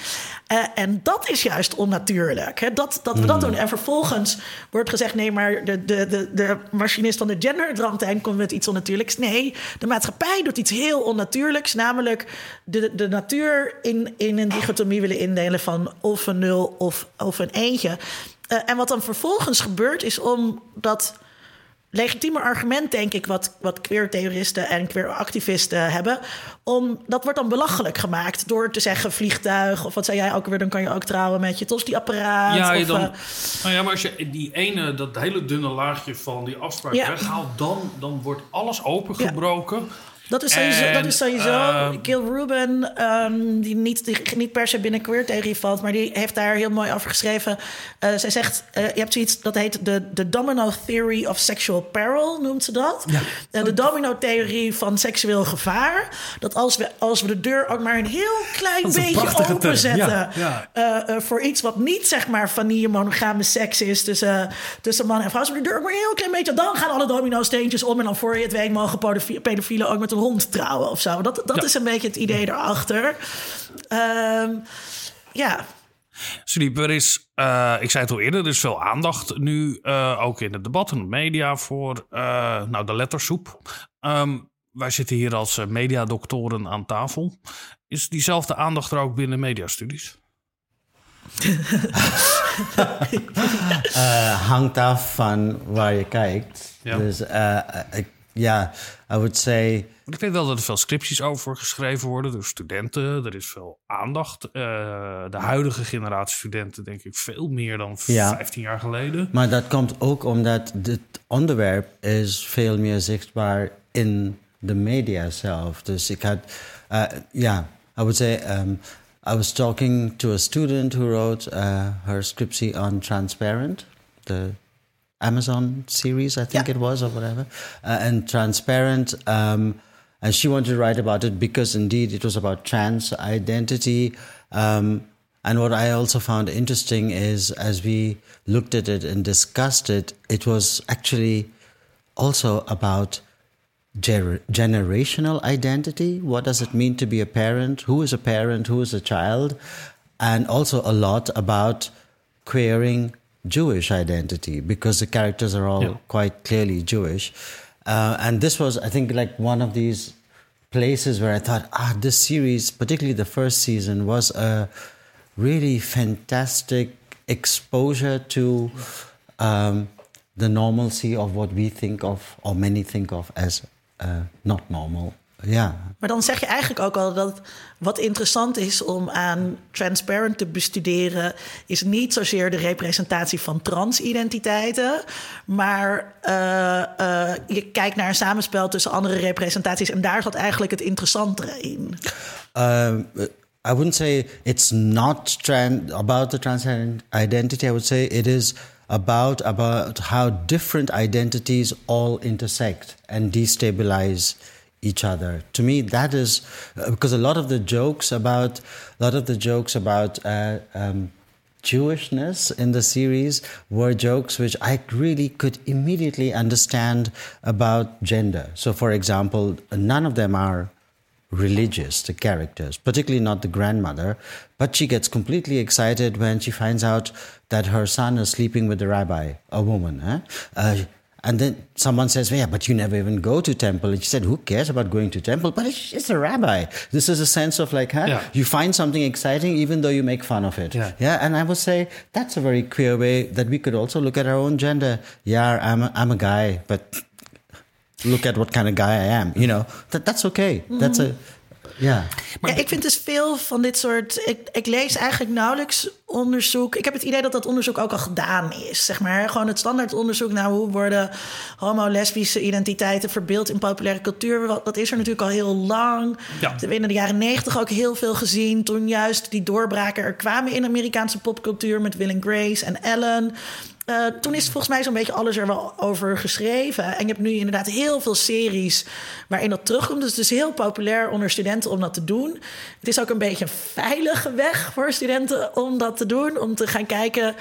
Eh, en dat is juist onnatuurlijk. Hè? Dat, dat we dat doen. En vervolgens wordt gezegd: nee, maar de, de, de, de machinist van de genderdramtijn komt met iets onnatuurlijks. Nee, de maatschappij doet iets heel onnatuurlijks. Namelijk de, de natuur in, in een dichotomie willen indelen van of een nul of, of een eentje. Eh, en wat dan vervolgens gebeurt, is omdat legitieme argument, denk ik, wat, wat queer-theoristen en queer-activisten hebben. Om, dat wordt dan belachelijk gemaakt door te zeggen vliegtuig. Of wat zei jij ook weer, dan kan je ook trouwen met je tosti-apparaat. Ja, je of, dan, eh, nou ja, maar als je die ene, dat hele dunne laagje van die afspraak Ja. weghaalt, dan, dan wordt alles opengebroken. Dat is sowieso, En, dat is sowieso eh, Gil Rubin, ehm, die, niet, die niet per se binnen queer-theorie valt, maar die heeft daar heel mooi over geschreven. Eh, zij zegt, eh, je hebt zoiets, dat heet de, de domino theory of sexual peril, noemt ze dat. Eh, de domino-theorie van seksueel gevaar. Dat als we, als we de deur ook maar een heel klein een beetje openzetten ja, ja. voor iets wat niet zeg maar vanille monogame seks is tussen, tussen man en vrouw. Als we de deur ook maar een heel klein beetje, dan gaan alle domino-steentjes om en dan voor je het weet mogen pedofi- pedofielen ook met een hond trouwen of zo. Dat, dat Ja. is een beetje het idee erachter. Ehm, ja, Sudiep, er is, eh, ik zei het al eerder, er is veel aandacht nu, eh, ook in het debat en de media, voor eh, nou, de lettersoep. Ehm, wij zitten hier als mediadoktoren aan tafel. Is diezelfde aandacht er ook binnen mediastudies? uh, hangt af van waar je kijkt. Ja. Dus uh, ik, ja, I would say... Ik weet wel dat er veel scripties over geschreven worden door studenten. Er is veel aandacht. Uh, de huidige generatie studenten, denk ik, veel meer dan Ja. 15 jaar geleden. Maar dat komt ook omdat het onderwerp is veel meer zichtbaar in de media zelf. Dus ik had, uh, yeah, I would say, um, I was talking to a student who wrote uh, her scriptie on Transparent, the Amazon series, I think Yeah. it was, or whatever. Uh, and Transparent, um, and she wanted to write about it because indeed it was about trans identity. Um, and what I also found interesting is as we looked at it and discussed it, it was actually also about ger- generational identity. What does it mean to be a parent? Who is a parent? Who is a child? And also a lot about queering Jewish identity because the characters are all Yeah. quite clearly Jewish. Uh, and this was, I think, like one of these places where I thought, ah, this series, particularly the first season, was a really fantastic exposure to um, the normalcy of what we think of, or many think of, as uh, not normal. Ja, Maar dan zeg je eigenlijk ook al dat wat interessant is om aan Transparent te bestuderen, is niet zozeer de representatie van transidentiteiten, maar eh, eh, je kijkt naar een samenspel tussen andere representaties en daar zat eigenlijk het interessantere in. Um, I wouldn't say it's not tran- about the trans identity. I would say it is about about how different identities all intersect and destabilize each other. To me, that is uh, because a lot of the jokes about a lot of the jokes about. Uh, um, Jewishness in the series were jokes which I really could immediately understand about gender. So, for example, none of them are religious, the characters, particularly not the grandmother, but she gets completely excited when she finds out that her son is sleeping with the rabbi, a woman. Eh? Uh, and then someone says, yeah, but you never even go to temple. And she said, who cares about going to temple? But it's, it's a rabbi. This is a sense of like, huh? Yeah. You find something exciting even though you make fun of it. Yeah. Yeah, and I would say that's a very queer way that we could also look at our own gender. Yeah, I'm a, I'm a guy, but look at what kind of guy I am. You know, that, that's okay. That's a, yeah. Ja, ik vind dus veel van dit soort. Ik, ik lees eigenlijk nauwelijks onderzoek. Ik heb het idee dat dat onderzoek ook al gedaan is. Zeg maar gewoon het standaard onderzoek naar hoe worden homo-lesbische identiteiten verbeeld in populaire cultuur. Wat- Dat is er natuurlijk al heel lang. Ja. We hebben in de jaren negentig ook heel veel gezien. Toen juist die doorbraken er kwamen in Amerikaanse popcultuur met Will and Grace en Ellen. Eh, toen is volgens mij zo'n beetje alles er wel over geschreven. En je hebt nu inderdaad heel veel series waarin dat terugkomt. Dus het is heel populair onder studenten om dat te doen. Het is ook een beetje een veilige weg voor studenten om dat te doen. Om te gaan kijken,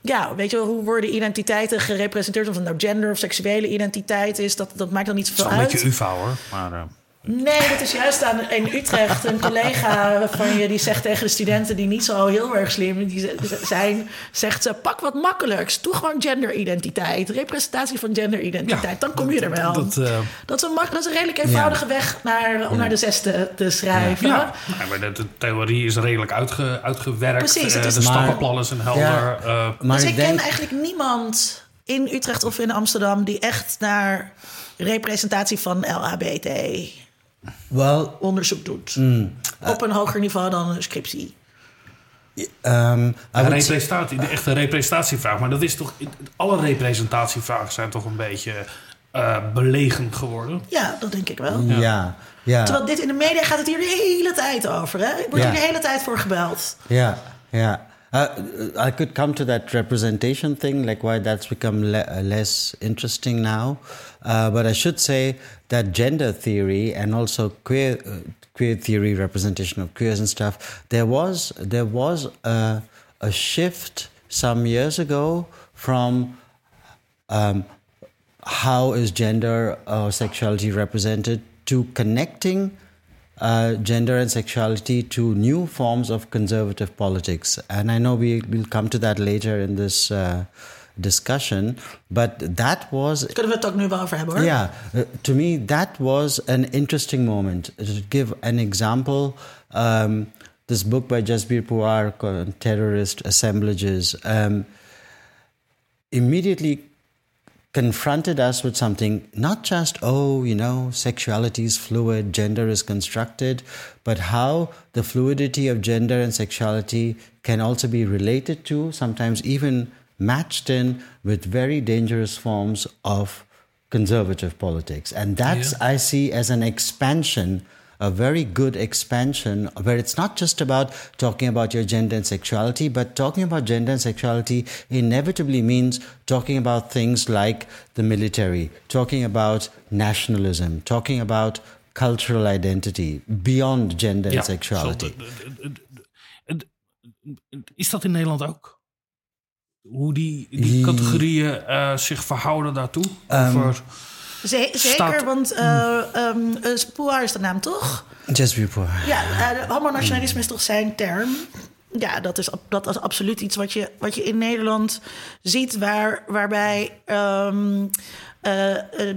ja, weet je wel, hoe worden identiteiten gerepresenteerd? Of het nou gender of seksuele identiteit is, dat, dat maakt dan niet Het zoveel is wel een uit. beetje UvA hoor. Maar, eh, Nee, dat is juist aan in Utrecht. Een collega van je die zegt tegen de studenten die niet zo heel erg slim die zijn, zegt ze: pak wat makkelijks. Doe gewoon genderidentiteit, representatie van genderidentiteit. Ja, dan kom je er wel. dat, eh, dat, is een, dat is een redelijk eenvoudige weg naar, om naar de zesde te schrijven. ja, maar de, de theorie is redelijk uitge, uitgewerkt. Precies, het Eh, is- de Maar- stappenplannen zijn helder. Ja. eh, Maar dus ik ik denk, ken eigenlijk niemand in Utrecht of in Amsterdam die echt naar representatie van LHBT well, onderzoek doet. Mm. Op een hoger niveau dan een scriptie. um, representatie, de echte representatievraag. Maar dat is toch. Alle representatievragen zijn toch een beetje eh belegen geworden. Ja, dat denk ik wel. Ja, ja, Terwijl dit in de media gaat het hier de hele tijd over. Hè? Wordt Ja. hier de hele tijd voor gebeld. yeah, yeah. Uh, I could come to that representation thing, like why that's become le- uh, less interesting now. Uh, but I should say that gender theory and also queer uh, queer theory, representation of queers and stuff. There was there was a, a shift some years ago from um, how is gender or sexuality represented to connecting uh, gender and sexuality to new forms of conservative politics. And I know we will come to that later in this uh, discussion, but that was Kunnen we het ook nu wel over hebben hoor. yeah, uh, to me that was an interesting moment. To give an example, um, this book by Jasbir Puar, on Terrorist Assemblages, um, immediately confronted us with something not just, oh, you know, sexuality is fluid, gender is constructed, but how the fluidity of gender and sexuality can also be related to, sometimes even matched in with very dangerous forms of conservative politics. And that's, yeah. I see, as an expansion a very good expansion where it's not just about talking about your gender and sexuality, but talking about gender and sexuality inevitably means talking about things like the military, talking about nationalism, talking about cultural identity beyond gender ja, and sexuality. Is dat in Nederland ook? Hoe die, die categorieën uh, zich verhouden daartoe? Um, zeker, want uh, um, is de naam, toch? Just Pouar. Ja, uh, homonationalisme is toch zijn term? Ja, dat is, dat is absoluut iets wat je, wat je in Nederland ziet, waar, waarbij um, uh,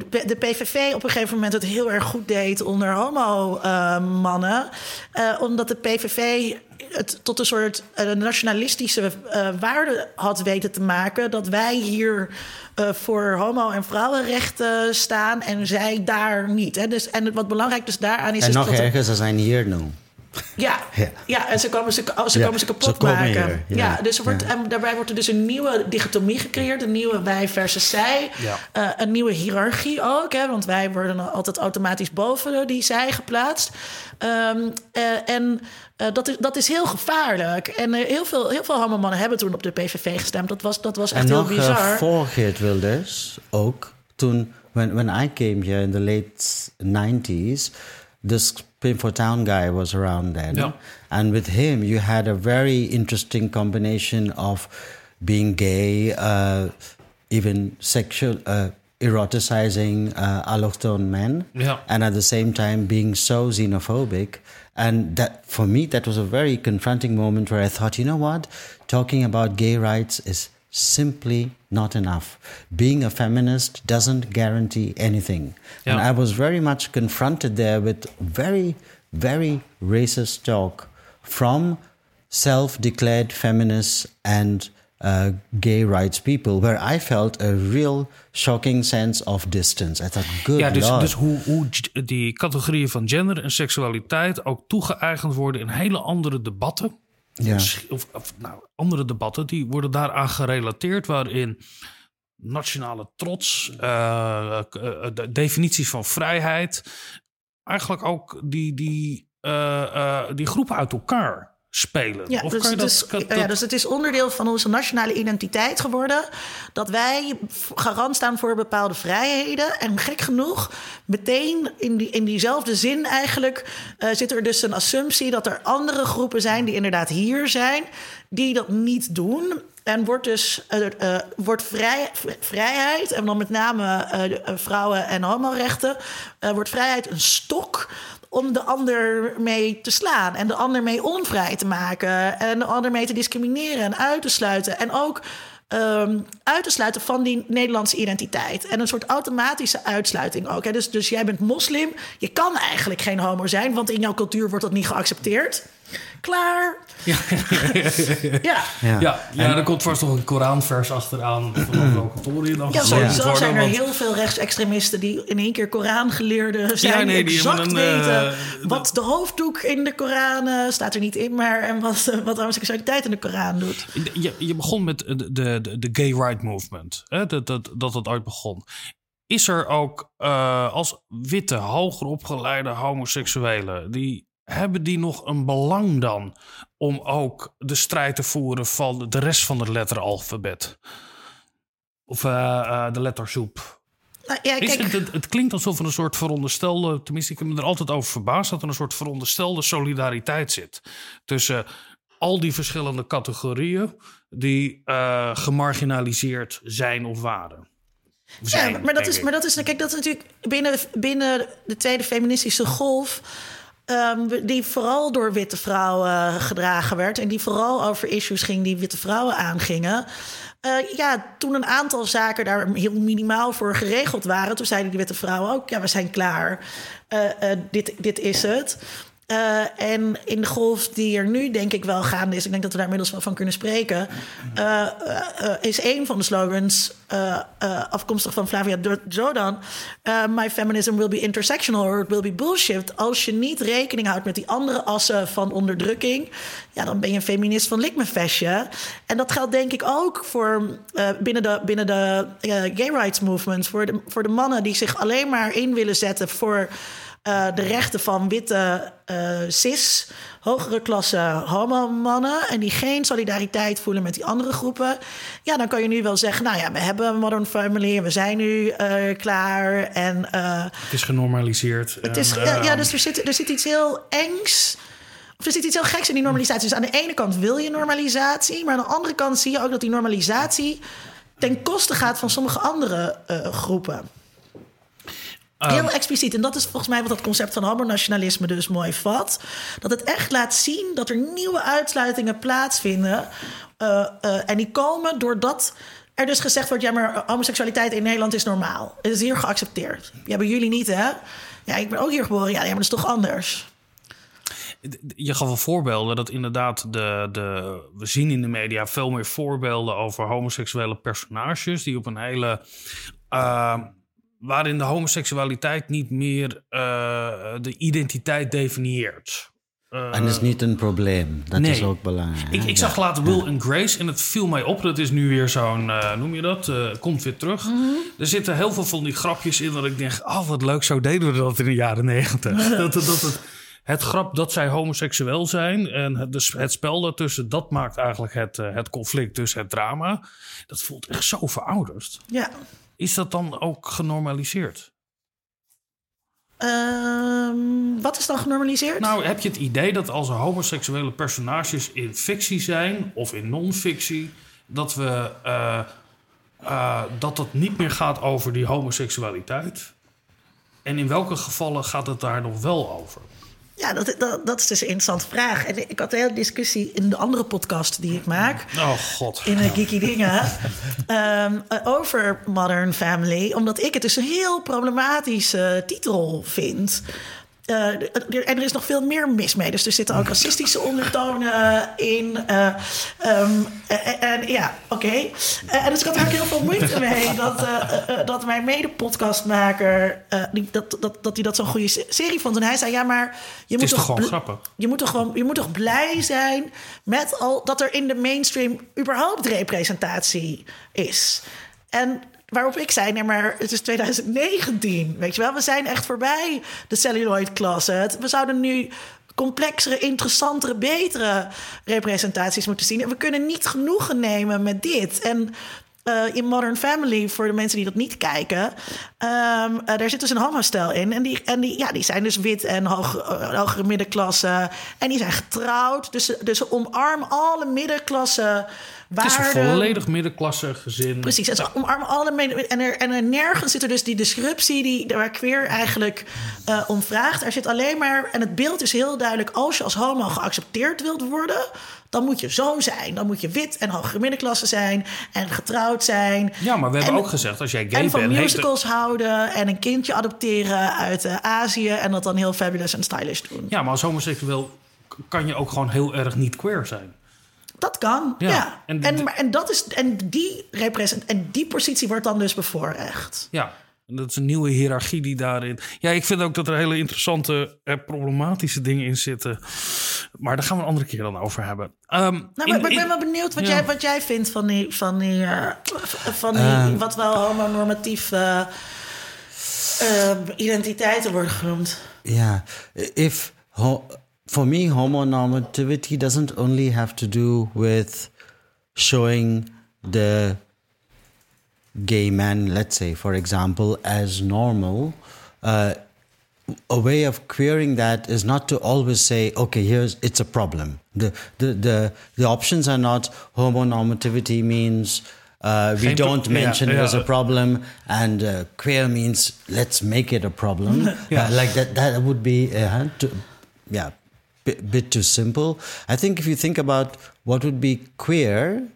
de PVV op een gegeven moment het heel erg goed deed onder homo-mannen. Uh, omdat de PVV het tot een soort nationalistische waarde had weten te maken. Dat wij hier voor homo- en vrouwenrechten staan en zij daar niet. Hè? Dus, en wat belangrijk dus daaraan is... En is nog erger, ze zijn hier nu. Ja, ja, ja. en ze komen ze, ze, komen ze kapot maken. ja. dus er wordt, en daarbij wordt er dus een nieuwe dichotomie gecreëerd. Een nieuwe wij versus zij. Uh, een nieuwe hiërarchie ook. Hè, want wij worden altijd automatisch boven die zij geplaatst. Um, uh, en uh, dat, is, dat is heel gevaarlijk. En heel veel, heel veel homomannen hebben toen op de PVV gestemd. Dat was, dat was echt en heel bizar. En nog voor Geert Wilders ook. Toen, when, when I came here in the late 90s... this Pim for Town guy was around then. Yeah. And with him, you had a very interesting combination of being gay, uh, even sexual, uh, eroticizing uh, allochthone men, yeah. and at the same time being so xenophobic. And that, for me, that was a very confronting moment where I thought, you know what? Talking about gay rights is simply not enough. Being a feminist doesn't guarantee anything. Yeah. And I was very much confronted there with very, very racist talk from self declared feminists and uh, gay rights people, where I felt a real shocking sense of distance. I thought, good Ja, dus, Lord. dus hoe, hoe die categorieën van gender en seksualiteit ook toegeëigend worden in hele andere debatten ja. Of, of, nou, andere debatten die worden daaraan gerelateerd, waarin nationale trots, uh, de definities van vrijheid, eigenlijk ook die, die, uh, die groepen uit elkaar spelen. Ja, dus, het is, ja, dus het is onderdeel van onze nationale identiteit geworden. Dat wij garant staan voor bepaalde vrijheden. En gek genoeg, meteen in, die, in diezelfde zin eigenlijk... Uh, zit er dus een assumptie dat er andere groepen zijn... die inderdaad hier zijn, die dat niet doen... En wordt dus uh, uh, wordt vrij, vrijheid, en dan met name vrouwen- en homorechten, wordt vrijheid een stok om de ander mee te slaan en de ander mee onvrij te maken en de ander mee te discrimineren en uit te sluiten. En ook um, uit te sluiten van die Nederlandse identiteit. En een soort automatische uitsluiting ook. Dus, dus jij bent moslim, je kan eigenlijk geen homo zijn, want in jouw cultuur wordt dat niet geaccepteerd. Klaar. Ja, ja. ja. ja. ja er komt vast nog een Koranvers achteraan. Van je dan Ja, sowieso zijn er heel veel rechtsextremisten... die in één keer Koran-geleerden zijn. Ja, nee, die exact een, weten uh, wat de hoofddoek in de Koran... Uh, staat er niet in, maar en wat, uh, wat homoseksualiteit in de Koran doet. Je, je begon met de, de, de gay right movement. Hè? Dat, dat, dat het uit begon. Is er ook als witte, hoger opgeleide homoseksuelen... die hebben die nog een belang dan om ook de strijd te voeren van de rest van het letteralfabet? Of uh, uh, de lettersoep? Nou, ja, kijk. Het, het, klinkt alsof er een soort veronderstelde, tenminste, ik heb me er altijd over verbaasd, dat er een soort veronderstelde solidariteit zit tussen al die verschillende categorieën die uh, gemarginaliseerd zijn of waren. Zijn, ja, maar dat, is, maar dat is, kijk, dat is natuurlijk binnen, binnen de tweede feministische golf Um, die vooral door witte vrouwen gedragen werd. En die vooral over issues ging die witte vrouwen aangingen. Uh, ja, toen een aantal zaken daar heel minimaal voor geregeld waren, toen zeiden die witte vrouwen ook: ja, we zijn klaar. Uh, dit, dit is het. Eh, en in de golf die er nu denk ik wel gaande is, ik denk dat we daar inmiddels wel van kunnen spreken, uh, uh, is een van de slogans afkomstig van Flavia Jordan: My feminism will be intersectional or it will be bullshit. Als je niet rekening houdt met die andere assen van onderdrukking, ja, dan ben je een feminist van likmefestje. En dat geldt denk ik ook voor binnen de, binnen de gay rights movement, voor de, voor de mannen die zich alleen maar in willen zetten voor. Uh, de rechten van witte uh, cis, hogere klasse homo-mannen... en die geen solidariteit voelen met die andere groepen... ja, dan kan je nu wel zeggen... nou ja, we hebben een Modern Family en we zijn nu uh, klaar. En, het is genormaliseerd. Het is, ja, dus er zit, er zit iets heel engs... Of er zit iets heel geks in die normalisatie. Dus aan de ene kant wil je normalisatie... maar aan de andere kant zie je ook dat die normalisatie... ten koste gaat van sommige andere groepen. Heel expliciet. En dat is volgens mij wat dat concept van homonationalisme dus mooi vat. Dat het echt laat zien dat er nieuwe uitsluitingen plaatsvinden. Uh, uh, en die komen doordat er dus gezegd wordt... ja, maar homoseksualiteit in Nederland is normaal. Het is hier geaccepteerd. Ja, bij jullie niet, hè? Ja, ik ben ook hier geboren. Ja, ja maar dat is toch anders? Je gaf wel voorbeelden dat inderdaad de, de, we zien in de media veel meer voorbeelden over homoseksuele personages die op een hele uh, waarin de homoseksualiteit niet meer uh, de identiteit definieert. Uh, en dat is niet een probleem. Dat nee. is ook belangrijk. Ik, ik zag later Will and Grace en het viel mij op. Dat is nu weer zo'n, uh, noem je dat? komt weer terug. Mm -hmm. Er zitten heel veel van die grapjes in dat ik denk... oh, wat leuk, zo deden we dat in de jaren negentig. dat, dat, dat, het, het grap dat zij homoseksueel zijn en het, dus het spel daartussen... dat maakt eigenlijk het, het conflict, dus het drama. Dat voelt echt zo verouderd. Ja. Is dat dan ook genormaliseerd? Um, wat is dan genormaliseerd? Nou, heb je het idee dat als er homoseksuele personages in fictie zijn of in non-fictie, dat we uh, uh, dat het niet meer gaat over die homoseksualiteit? En in welke gevallen gaat het daar nog wel over? Ja, dat, dat, dat, is dus een interessante vraag. En ik had een hele discussie in de andere podcast die ik maak. Oh god. In de Geeky Dingen. um, over Modern Family. Omdat ik het dus een heel problematische titel vind. Uh, en er is nog veel meer mis mee. Dus er zitten ook racistische ondertonen in. Uh, um, en ja, oké. Okay. en dus ik had er ook heel veel moeite mee dat, dat mijn mede-podcastmaker... dat, dat, dat hij dat zo'n goede serie vond. En hij zei, ja, maar... Je moet toch grappig? Je moet toch, gewoon, je moet toch blij zijn met al dat er in de mainstream überhaupt representatie is. En Waarop ik zei, nee, maar het is 2019. Weet je wel, we zijn echt voorbij de celluloid closet. We zouden nu complexere, interessantere, betere representaties moeten zien. En we kunnen niet genoegen nemen met dit. En uh, in Modern Family, voor de mensen die dat niet kijken, um, daar zit dus een homostel in. En, die, en die, ja, die zijn dus wit en hoog, uh, hogere middenklasse. En die zijn getrouwd. Dus, dus ze omarmen alle middenklasse het is een volledig middenklasse gezin. Precies, het omarmen alle en, er, en er nergens zit er dus die disruptie die, waar queer eigenlijk uh, om vraagt. Er zit alleen maar, en het beeld is heel duidelijk... als je als homo geaccepteerd wilt worden... dan moet je zo zijn. Dan moet je wit en hogere middenklasse zijn en getrouwd zijn. Ja, maar we hebben ook gezegd, als jij gay bent... En van musicals houden en een kindje adopteren uit uh, Azië... en dat dan heel fabulous en stylish doen. Ja, maar als homoseksueel kan je ook gewoon heel erg niet queer zijn. Dat kan, ja. En, en, en, dat is, en, die represent, en die positie wordt dan dus bevoorrecht. Ja, dat is een nieuwe hiërarchie die daarin. Ja, ik vind ook dat er hele interessante, eh, problematische dingen in zitten. Maar daar gaan we een andere keer dan over hebben. Um, nou, in, maar ik ben wel benieuwd wat, jij, wat jij vindt van die, van die, uh, van die uh, wat wel homonormatief uh, identiteiten worden genoemd. Ja, if for me, homonormativity doesn't only have to do with showing the gay man, let's say, for example, as normal. Uh, a way of queering that is not to always say, okay, here's it's a problem. The the the, the options are not homonormativity means uh, we don't mention yeah, it as a problem, and uh, queer means let's make it a problem. yeah. Uh, like that, that would be uh, to, yeah bit, bit too simple. I think if you think about what would be queer,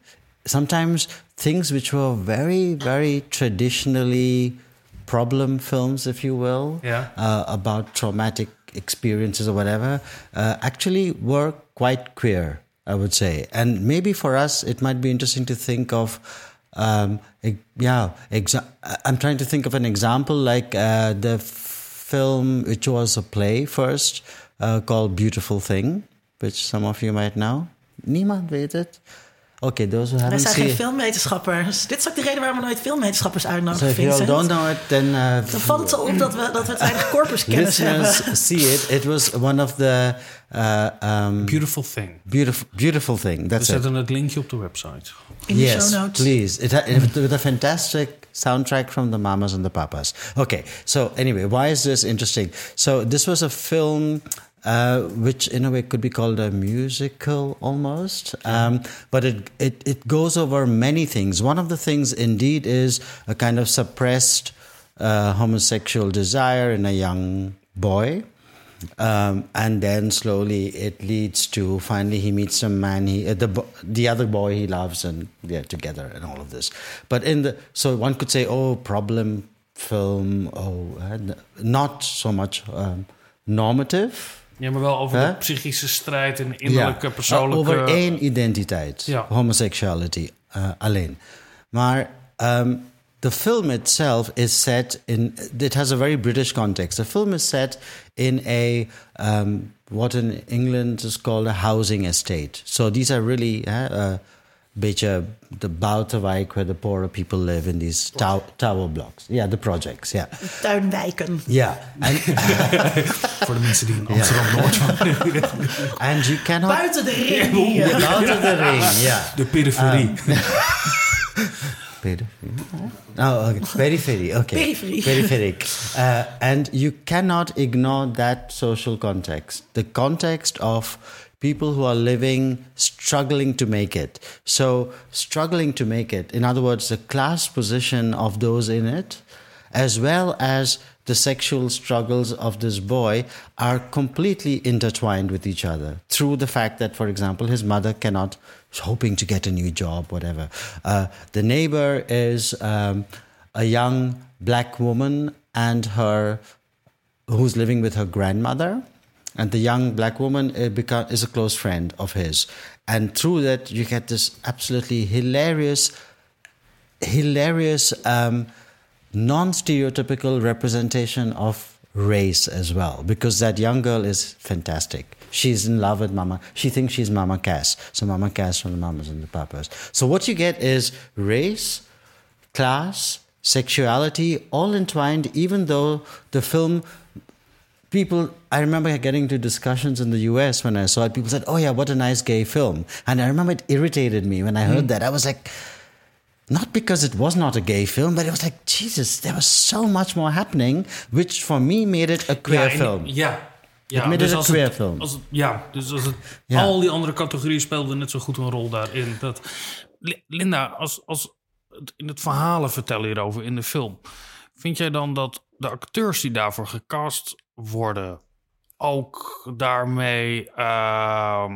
sometimes things which were very, very traditionally problem films, if you will, yeah. uh, about traumatic experiences or whatever uh, actually were quite queer, I would say. And maybe for us, it might be interesting to think of. Um, yeah, exa- I'm trying to think of an example like uh, the film, which was a play first, uh, called Beautiful Thing, which some of you might know. Niemand weet het. Okay, those who haven't zijn geen filmwetenschappers. Dit is ook de reden waarom we nooit filmwetenschappers So uitnodigen, if you all Vincent. don't know it, then uh, Dan valt het op dat we, dat we te weinig corpuskennis hebben. see it. It was one of the uh, um, Beautiful thing. beautiful, beautiful thing. We That's it. zetten het linkje op de website. In de yes, show notes. please. It, it with a fantastic soundtrack from the Mamas and the Papas. Okay, so anyway, why is this interesting? So this was a film. Uh, which in a way could be called a musical almost, um, but it, it it goes over many things. One of the things, indeed, is a kind of suppressed uh, homosexual desire in a young boy, um, and then slowly it leads to finally he meets some man he uh, the the other boy he loves and they're together and all of this. But in the so one could say oh problem film oh uh, not so much um, normative Ja, maar wel over de psychische strijd en innerlijke Ja, persoonlijke... over één identiteit, Ja. homosexuality uh, alleen. Maar um, the film itself is set in. It has a very British context. The film is set in a um, what in England is called a housing estate. So these are really. Uh, uh, beetje the Bouterwijk where the poorer people live in these tow- tower blocks. Yeah, the projects. Yeah, Tuinwijken. yeah, and Voor de mensen die in Amsterdam-Noord and you cannot Buiten de ring of the ring. Yeah. De periferie. Periphery. Oh, okay. Periphery. Okay. Periphery. Peripheric. Uh, and you cannot ignore that social context. The context of people who are living, struggling to make it. So, struggling to make it, in other words, the class position of those in it, as well as the sexual struggles of this boy, are completely intertwined with each other through the fact that, for example, his mother cannot, hoping to get a new job, whatever. Uh, the neighbor is um, a young black woman and her who's living with her grandmother and the young black woman beca- is a close friend of his. And through that you get this absolutely hilarious hilarious um, non-stereotypical representation of race as well. Because that young girl is fantastic. She's in love with mama. She thinks she's mama cass. So mama cass from the mamas and the papas. So what you get is race class, sexuality, all entwined, even though the film people I remember getting into discussions in the US when I saw it, people said, Oh yeah, what a nice gay film. And I remember it irritated me when I heard that. I was like not because it was not a gay film, but it was like, Jesus, there was so much more happening, which for me made it a queer ja, film. Ja. ja made it a als queer het- film. Als het, ja, dus als het, Ja. al die andere categorieën speelden net zo goed een rol daarin. Dat, Li- Linda, als, als het in het verhalen vertellen hierover in de film, vind jij dan dat de acteurs die daarvoor gecast worden ook daarmee. ehm,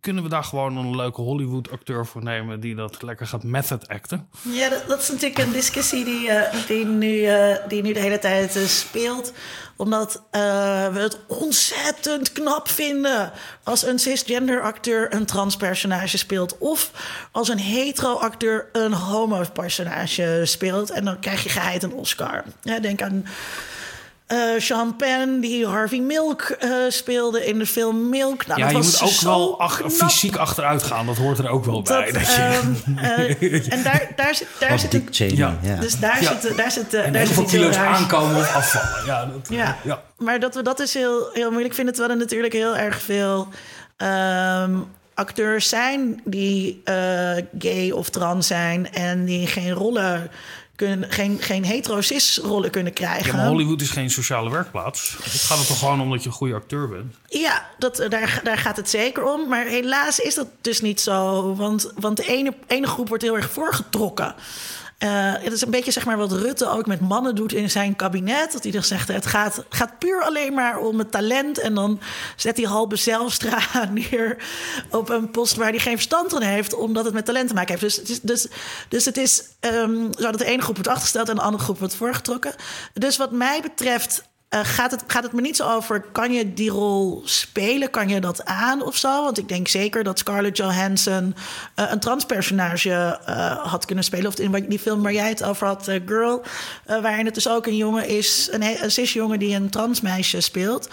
kunnen we daar gewoon een leuke Hollywood-acteur voor nemen die dat lekker gaat method acten? Ja, dat, dat is natuurlijk een discussie die, eh, die, nu, eh, die nu de hele tijd eh, speelt. Omdat we het ontzettend knap vinden als een cisgender acteur een transpersonage speelt. Of als een hetero acteur een homo personage speelt. En dan krijg je geheid een Oscar. Denk aan eh, Sean Penn, die Harvey Milk eh, speelde in de film Milk. Nou, ja, dat je was moet ook wel ach- fysiek achteruit gaan. Dat hoort er ook wel bij. Dat, je, ehm, eh, en daar, daar zit, daar zit Dick een Cheney. Ja. Ja. dus daar Ja. zit, daar zit, eh, en daar zit veel iets heel kilo's raars. aankomen of afvallen. Ja, dat, Ja. ja. Maar dat we dat is heel, heel moeilijk vinden. Terwijl er natuurlijk heel erg veel ehm, acteurs zijn die eh, gay of trans zijn en die geen rollen kunnen, geen, geen hetero-cis rollen kunnen krijgen. Ja, maar Hollywood is geen sociale werkplaats. Het gaat er toch gewoon om dat je een goede acteur bent. Ja, dat, eh, daar, daar gaat het zeker om. Maar helaas is dat dus niet zo. Want, want de ene, ene groep wordt heel erg voorgetrokken. Eh, het is een beetje zeg maar, wat Rutte ook met mannen doet in zijn kabinet. Dat hij dan zegt, het gaat, gaat puur alleen maar om het talent. En dan zet hij Halbe Zijlstra neer op een post waar hij geen verstand van heeft. Omdat het met talent te maken heeft. Dus is, dus, dus het is ehm, zo dat de ene groep wordt achtergesteld en de andere groep wordt voorgetrokken. Dus wat mij betreft eh, gaat, het, gaat het me niet zo over, kan je die rol spelen? Kan je dat aan of zo? Want ik denk zeker dat Scarlett Johansson uh, een transpersonage uh, had kunnen spelen. Of in die film waar jij het over had, Girl. waarin het dus ook een jongen is, een, een cisjongen die een transmeisje speelt.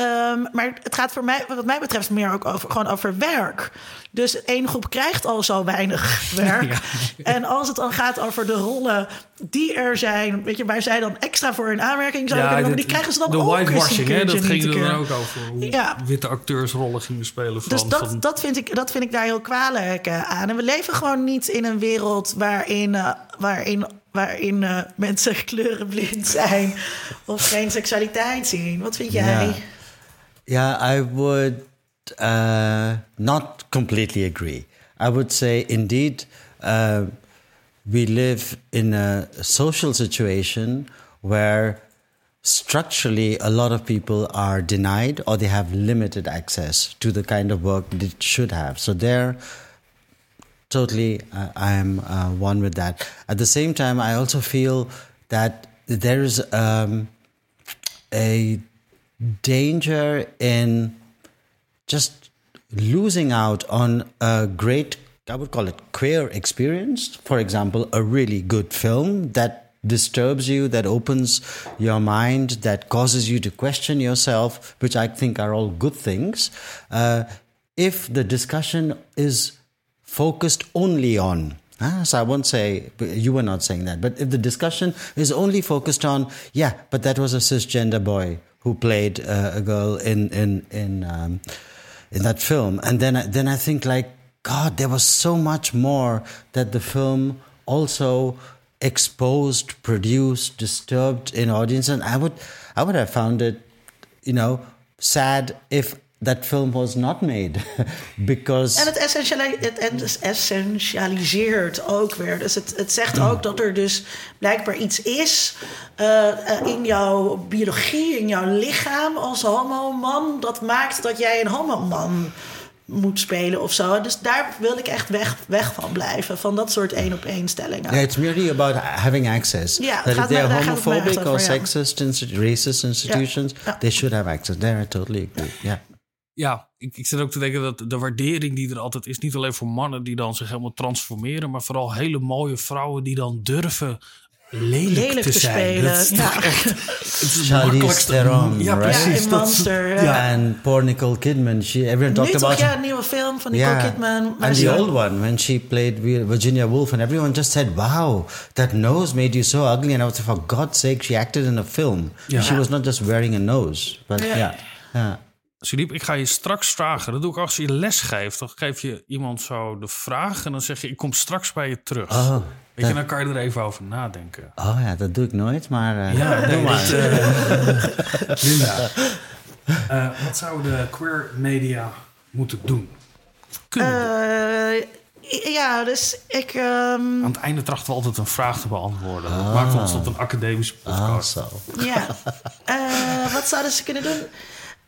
Um, maar het gaat voor mij, wat mij betreft, meer ook over, gewoon over werk. Dus één groep krijgt al zo weinig werk. En als het dan gaat over de rollen die er zijn, weet je, waar zij dan extra voor in aanmerking zouden ja, kunnen komen, die krijgen ze dan de ook whitewashing, hè? Dat ging er dan ook over. Hoe ja. witte acteursrollen gingen spelen. Van, dus dat, dat, vind ik, dat vind ik daar heel kwalijk uh, aan. En we leven gewoon niet in een wereld waarin, uh, waarin waarin uh, mensen kleurenblind zijn of geen seksualiteit zien. Wat vind jij? Yeah, I would uh, not completely agree. I would say, indeed, uh, we live in a social situation where structurally a lot of people are denied or they have limited access to the kind of work they should have. So there, totally, uh, I am uh, one with that. At the same time, I also feel that there is um, a danger in just losing out on a great, I would call it queer experience. For example, a really good film that disturbs you, that opens your mind, that causes you to question yourself, which I think are all good things. Uh, if the discussion is focused only on Ah, so I won't say you were not saying that, but if the discussion is only focused on, yeah, but that was a cisgender boy who played uh, a girl in in in um, in that film, and then then I think like God, there was so much more that the film also exposed, produced, disturbed in audience, and I would I would have found it, you know, sad if that film was not made. Because... En het, essentiali het essentialiseert ook weer. Dus het, het zegt ook dat er dus blijkbaar iets is uh, in jouw biologie, in jouw lichaam als homo-man... dat maakt dat jij een homo-man moet spelen of zo. Dus daar wil ik echt weg, weg van blijven. Van dat soort één op één stellingen. Yeah, it's merely about having access. Ja, that if they are homophobic or sexist, racist institutions, ja. Ja. they should have access. There, I totally agree. Yeah ja, ik, ik zit ook te denken dat de waardering die er altijd is, niet alleen voor mannen die dan zich helemaal transformeren, maar vooral hele mooie vrouwen die dan durven lelijk, te, zijn. spelen. Dat is ja. echt. Charlize Theron, ja, precies. Ja, Monster. Ja. En poor Nicole Kidman. She, everyone talked nu about. ja, een nieuwe film van Nicole yeah. Kidman. And the old one, when she played Virginia Woolf, and everyone just said, "Wow, that nose made you so ugly." And I was like, for God's sake, she acted in a film. She was not just wearing a nose, but yeah. yeah. Sudiep, ik ga je straks vragen. Dat doe ik als je les geeft. Dan geef je iemand zo de vraag en dan zeg je: Ik kom straks bij je terug. Oh, Weet je, dan kan je er even over nadenken. Oh ja, dat doe ik nooit, maar. Uh, ja, doe maar. Uh, Linda, uh, wat zouden de queer media moeten doen? Kunnen ja, dus ik. Um... Aan het einde trachten we altijd een vraag te beantwoorden. Dat maakt ons tot een academische podcast. Ah, zo. Ja. wat zouden ze kunnen doen?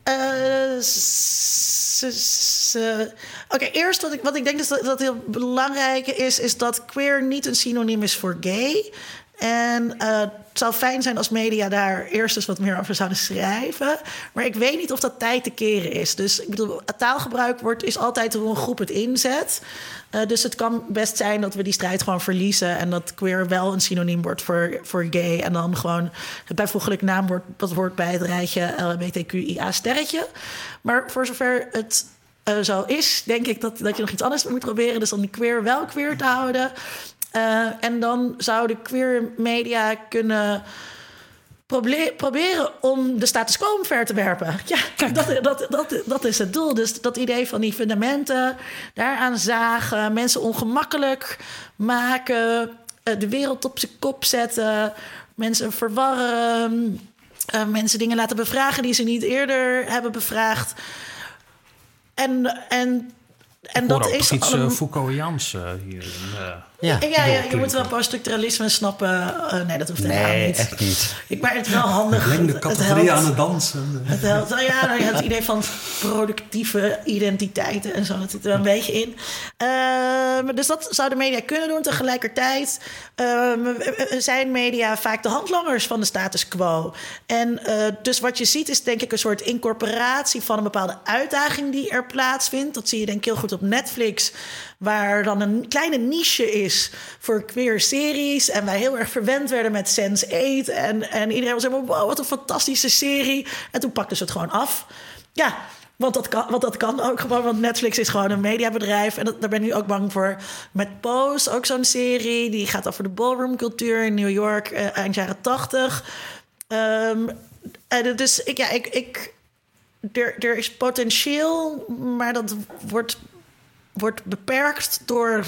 Uh, Oké, eerst wat ik, wat ik denk dat, dat heel belangrijk is, is dat queer niet een synoniem is voor gay. En uh, het zou fijn zijn als media daar eerst eens wat meer over zouden schrijven. Maar ik weet niet of dat tijd te keren is. Dus ik bedoel, taalgebruik wordt, is altijd hoe een groep het inzet. Uh, dus het kan best zijn dat we die strijd gewoon verliezen. En dat queer wel een synoniem wordt voor, voor gay. En dan gewoon het bijvoeglijk naamwoord dat wordt bij het rijtje LHBTQIA-sterretje. Maar voor zover het uh, zo is, denk ik dat, dat je nog iets anders moet proberen. Dus dan die queer wel queer te houden. Uh, en dan zouden queer media kunnen proberen om de status quo omver te werpen. Ja, dat, dat, dat, dat is het doel. Dus dat idee van die fundamenten, daaraan zagen, mensen ongemakkelijk maken, eh, de wereld op zijn kop zetten, mensen verwarren, uh, mensen dingen laten bevragen die ze niet eerder hebben bevraagd. En, en, en dat is. iets allemaal... Foucaultiaans hier. In. Ja, ja, ja, je moet wel poststructuralisme snappen. Eh, nee, dat hoeft helemaal Nee, niet. echt niet. Ik, maar het is wel handig. Breng de Het- categorie aan het dansen. Het helpt. Nou ja, nou ja, het idee van productieve identiteiten en zo, dat zit er wel een beetje in. Ehm, dus dat zou de media kunnen doen. Tegelijkertijd ehm, zijn media vaak de handlangers van de status quo. En eh, dus wat je ziet is denk ik een soort incorporatie van een bepaalde uitdaging die er plaatsvindt. Dat zie je denk ik heel goed op Netflix, waar dan een kleine niche is voor queer series. En wij heel erg verwend werden met Sense8. En, en iedereen was helemaal, wow, wat een fantastische serie. En toen pakten ze het gewoon af. Ja, want dat, kan, want dat kan ook gewoon, want Netflix is gewoon een mediabedrijf. En daar ben ik nu ook bang voor. Met Pose, ook zo'n serie. Die gaat over de ballroomcultuur in New York eh, eind jaren tachtig. Ehm, en dus ik, ja, ik, ik, er, er is potentieel, maar dat wordt, wordt beperkt door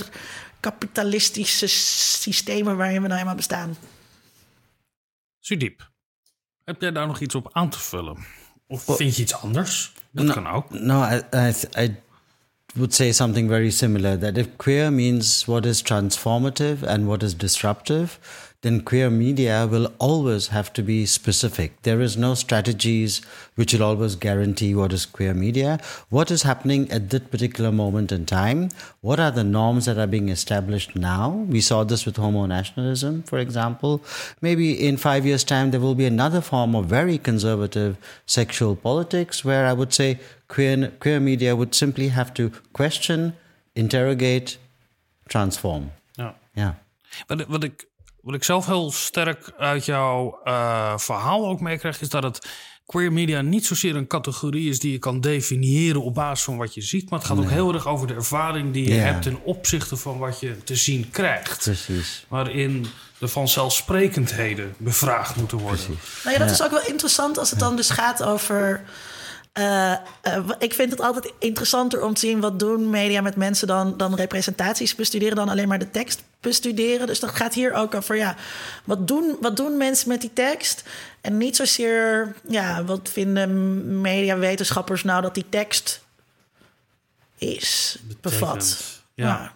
kapitalistische systemen waarin we nou eenmaal bestaan. Sudiep, heb jij daar nog iets op aan te vullen? Of vind je iets anders? Dat No, kan ook. No, I, I would say something very similar that if queer means what is transformative and what is disruptive, then queer media will always have to be specific. There is no strategies which will always guarantee what is queer media. What is happening at that particular moment in time? What are the norms that are being established now? We saw this with homo nationalism, for example. Maybe in five years' time, there will be another form of very conservative sexual politics where I would say queer, queer media would simply have to question, interrogate, transform. Yeah. Wat, wat, ik, wat ik zelf heel sterk uit jouw eh, verhaal ook meekrijg, is dat het queer media niet zozeer een categorie is die je kan definiëren op basis van wat je ziet. Maar het gaat ook heel erg over de ervaring die je Ja. hebt ten opzichte van wat je te zien krijgt. Precies. Waarin de vanzelfsprekendheden bevraagd moeten worden. Nou ja, dat is ook wel interessant als het dan dus gaat over. eh, eh, ik vind het altijd interessanter om te zien wat doen media met mensen dan, dan representaties bestuderen, dan alleen maar de tekst bestuderen. Dus dat gaat hier ook over, ja, wat doen, wat doen mensen met die tekst? En niet zozeer, ja, wat vinden mediawetenschappers nou dat die tekst is, bevat. Ja.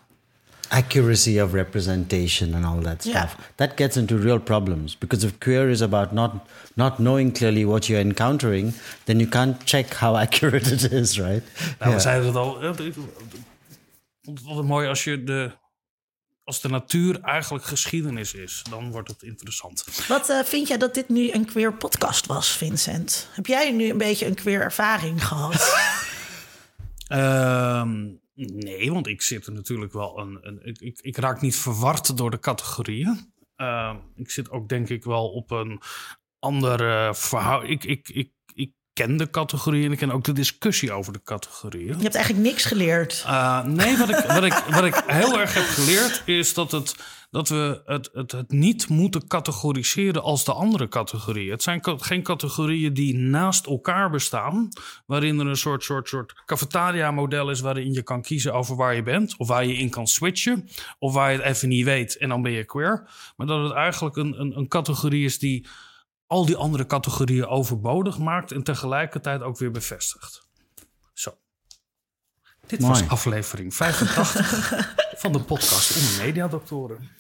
accuracy of representation and all that Yeah. stuff that gets into real problems because if queer is about not not knowing clearly what you're encountering then you can't check how accurate it is right Nou, we Yeah. zeiden het al. eh, altijd mooi als je de. Als de natuur eigenlijk geschiedenis is, dan wordt het interessant. Wat eh, vind jij dat dit nu een queer podcast was, Vincent? Heb jij nu een beetje een queer ervaring gehad? Ehm, nee, want ik zit er natuurlijk wel een. een ik, ik, ik raak niet verward door de categorieën. Ehm, ik zit ook denk ik wel op een andere verhaal. Ik, ik, ik, ik ken de categorieën en ik ken ook de discussie over de categorieën. Je hebt eigenlijk niks geleerd. Uh, nee, wat ik, wat, ik, wat ik heel erg heb geleerd is dat, het, dat we het, het, het niet moeten categoriseren als de andere categorieën. Het zijn geen categorieën die naast elkaar bestaan, waarin er een soort, soort, soort cafetaria-model is waarin je kan kiezen over waar je bent, of waar je in kan switchen, of waar je het even niet weet en dan ben je queer. Maar dat het eigenlijk een, een, een categorie is die al die andere categorieën overbodig maakt en tegelijkertijd ook weer bevestigt. Zo. Dit was aflevering 85 van de podcast Onder Mediadoktoren.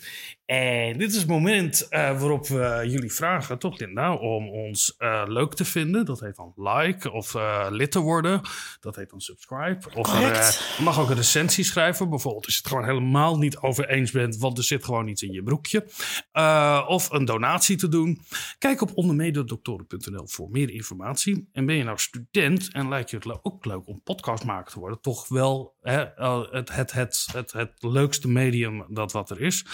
En dit is het moment eh, waarop we jullie vragen, toch Linda, om ons eh, leuk te vinden. Dat heet dan like of eh, lid te worden. Dat heet dan subscribe. Of je mag ook een recensie schrijven. Bijvoorbeeld als je het gewoon helemaal niet over eens bent, want er zit gewoon iets in je broekje. Of een donatie te doen. Kijk op ondermediadoktoren.nl voor meer informatie. En ben je nou student en lijkt je het ook leuk om podcastmaker te worden, toch wel hè, het, het, het, het, het leukste medium dat wat er is.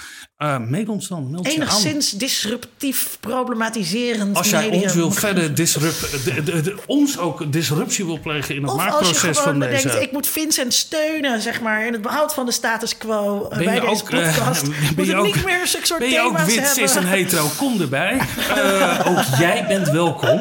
Mail ons dan, meld je aan. Enigszins disruptief, problematiserend Als jij medium. ons wil verder disrupt, de, de, de- ons ook disruptie wil plegen in het Of als je maakproces gewoon van bedenkt, deze. ik moet Vincent steunen, zeg maar, in het behoud van de status quo eh, Ben bij je deze ook, eh, podcast. ben je ook- niet meer zulke soort Ben je ook wit, hebben. cis en hetero? Kom erbij. Eh, ook jij bent welkom.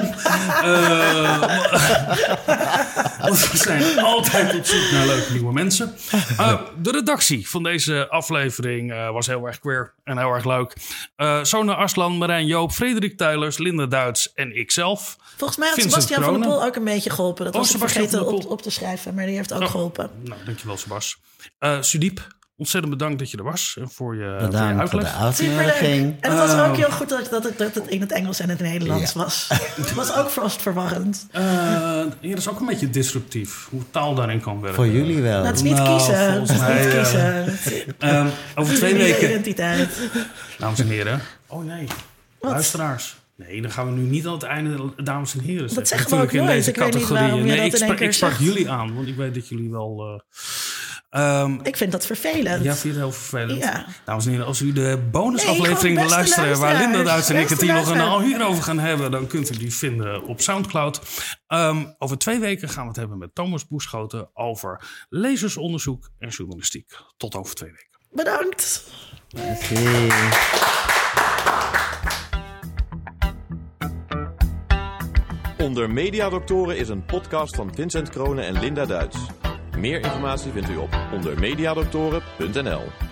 Eh, want we zijn altijd op zoek naar leuke nieuwe mensen. Eh, de redactie van deze aflevering eh, was heel erg queer en heel erg leuk. Eh Sona Arslan, Marijn Joop, Frederik Tuilers, Linda Duits en ikzelf. Volgens mij had Vincent Sebastian van der. Poel ook een beetje geholpen. Dat Oh, was Sebastian vergeten op, op te schrijven, maar die heeft ook Oh. geholpen. Nou, dankjewel Sebas. Eh Sudiep, ontzettend bedankt dat je er was en voor je, voor je Bedankt voor de uitleg. Superleuk. uitnodiging. En het was Oh. ook heel goed dat, dat, het, dat het in het Engels en het Nederlands Ja. was. Het was ook vast verwarrend. Eh, ja, dat is ook een beetje disruptief, hoe taal daarin kan werken. Voor jullie wel. Dat is niet Nou, kiezen. volgens Dat mij, niet eh, kiezen. Ehm, over twee weken, identiteit. dames en heren. Oh nee, luisteraars. Nee, dan gaan we nu niet aan het einde, dames en heren. zeggen. zeggen we Natuurlijk ook in nooit. deze Ik weet niet categorieën. waarom je nee, dat ik sprak, keer ik sprak zegt. jullie aan, want ik weet dat jullie wel. eh, ehm, Ik vind dat vervelend. ja, vind je het heel vervelend? Ja. Dames en heren, als u de bonusaflevering wil luisteren... waar Linda Duits en ik het hier nog een luisteraars. al hierover gaan hebben... dan kunt u die vinden op Soundcloud. Ehm, over twee weken gaan we het hebben met Thomas Boeschoten... over lezersonderzoek en journalistiek. Tot over twee weken. Bedankt. Onder Mediadoktoren is een podcast van Vincent Kronen en Linda Duits. Meer informatie vindt u op ondermediadoktoren.nl.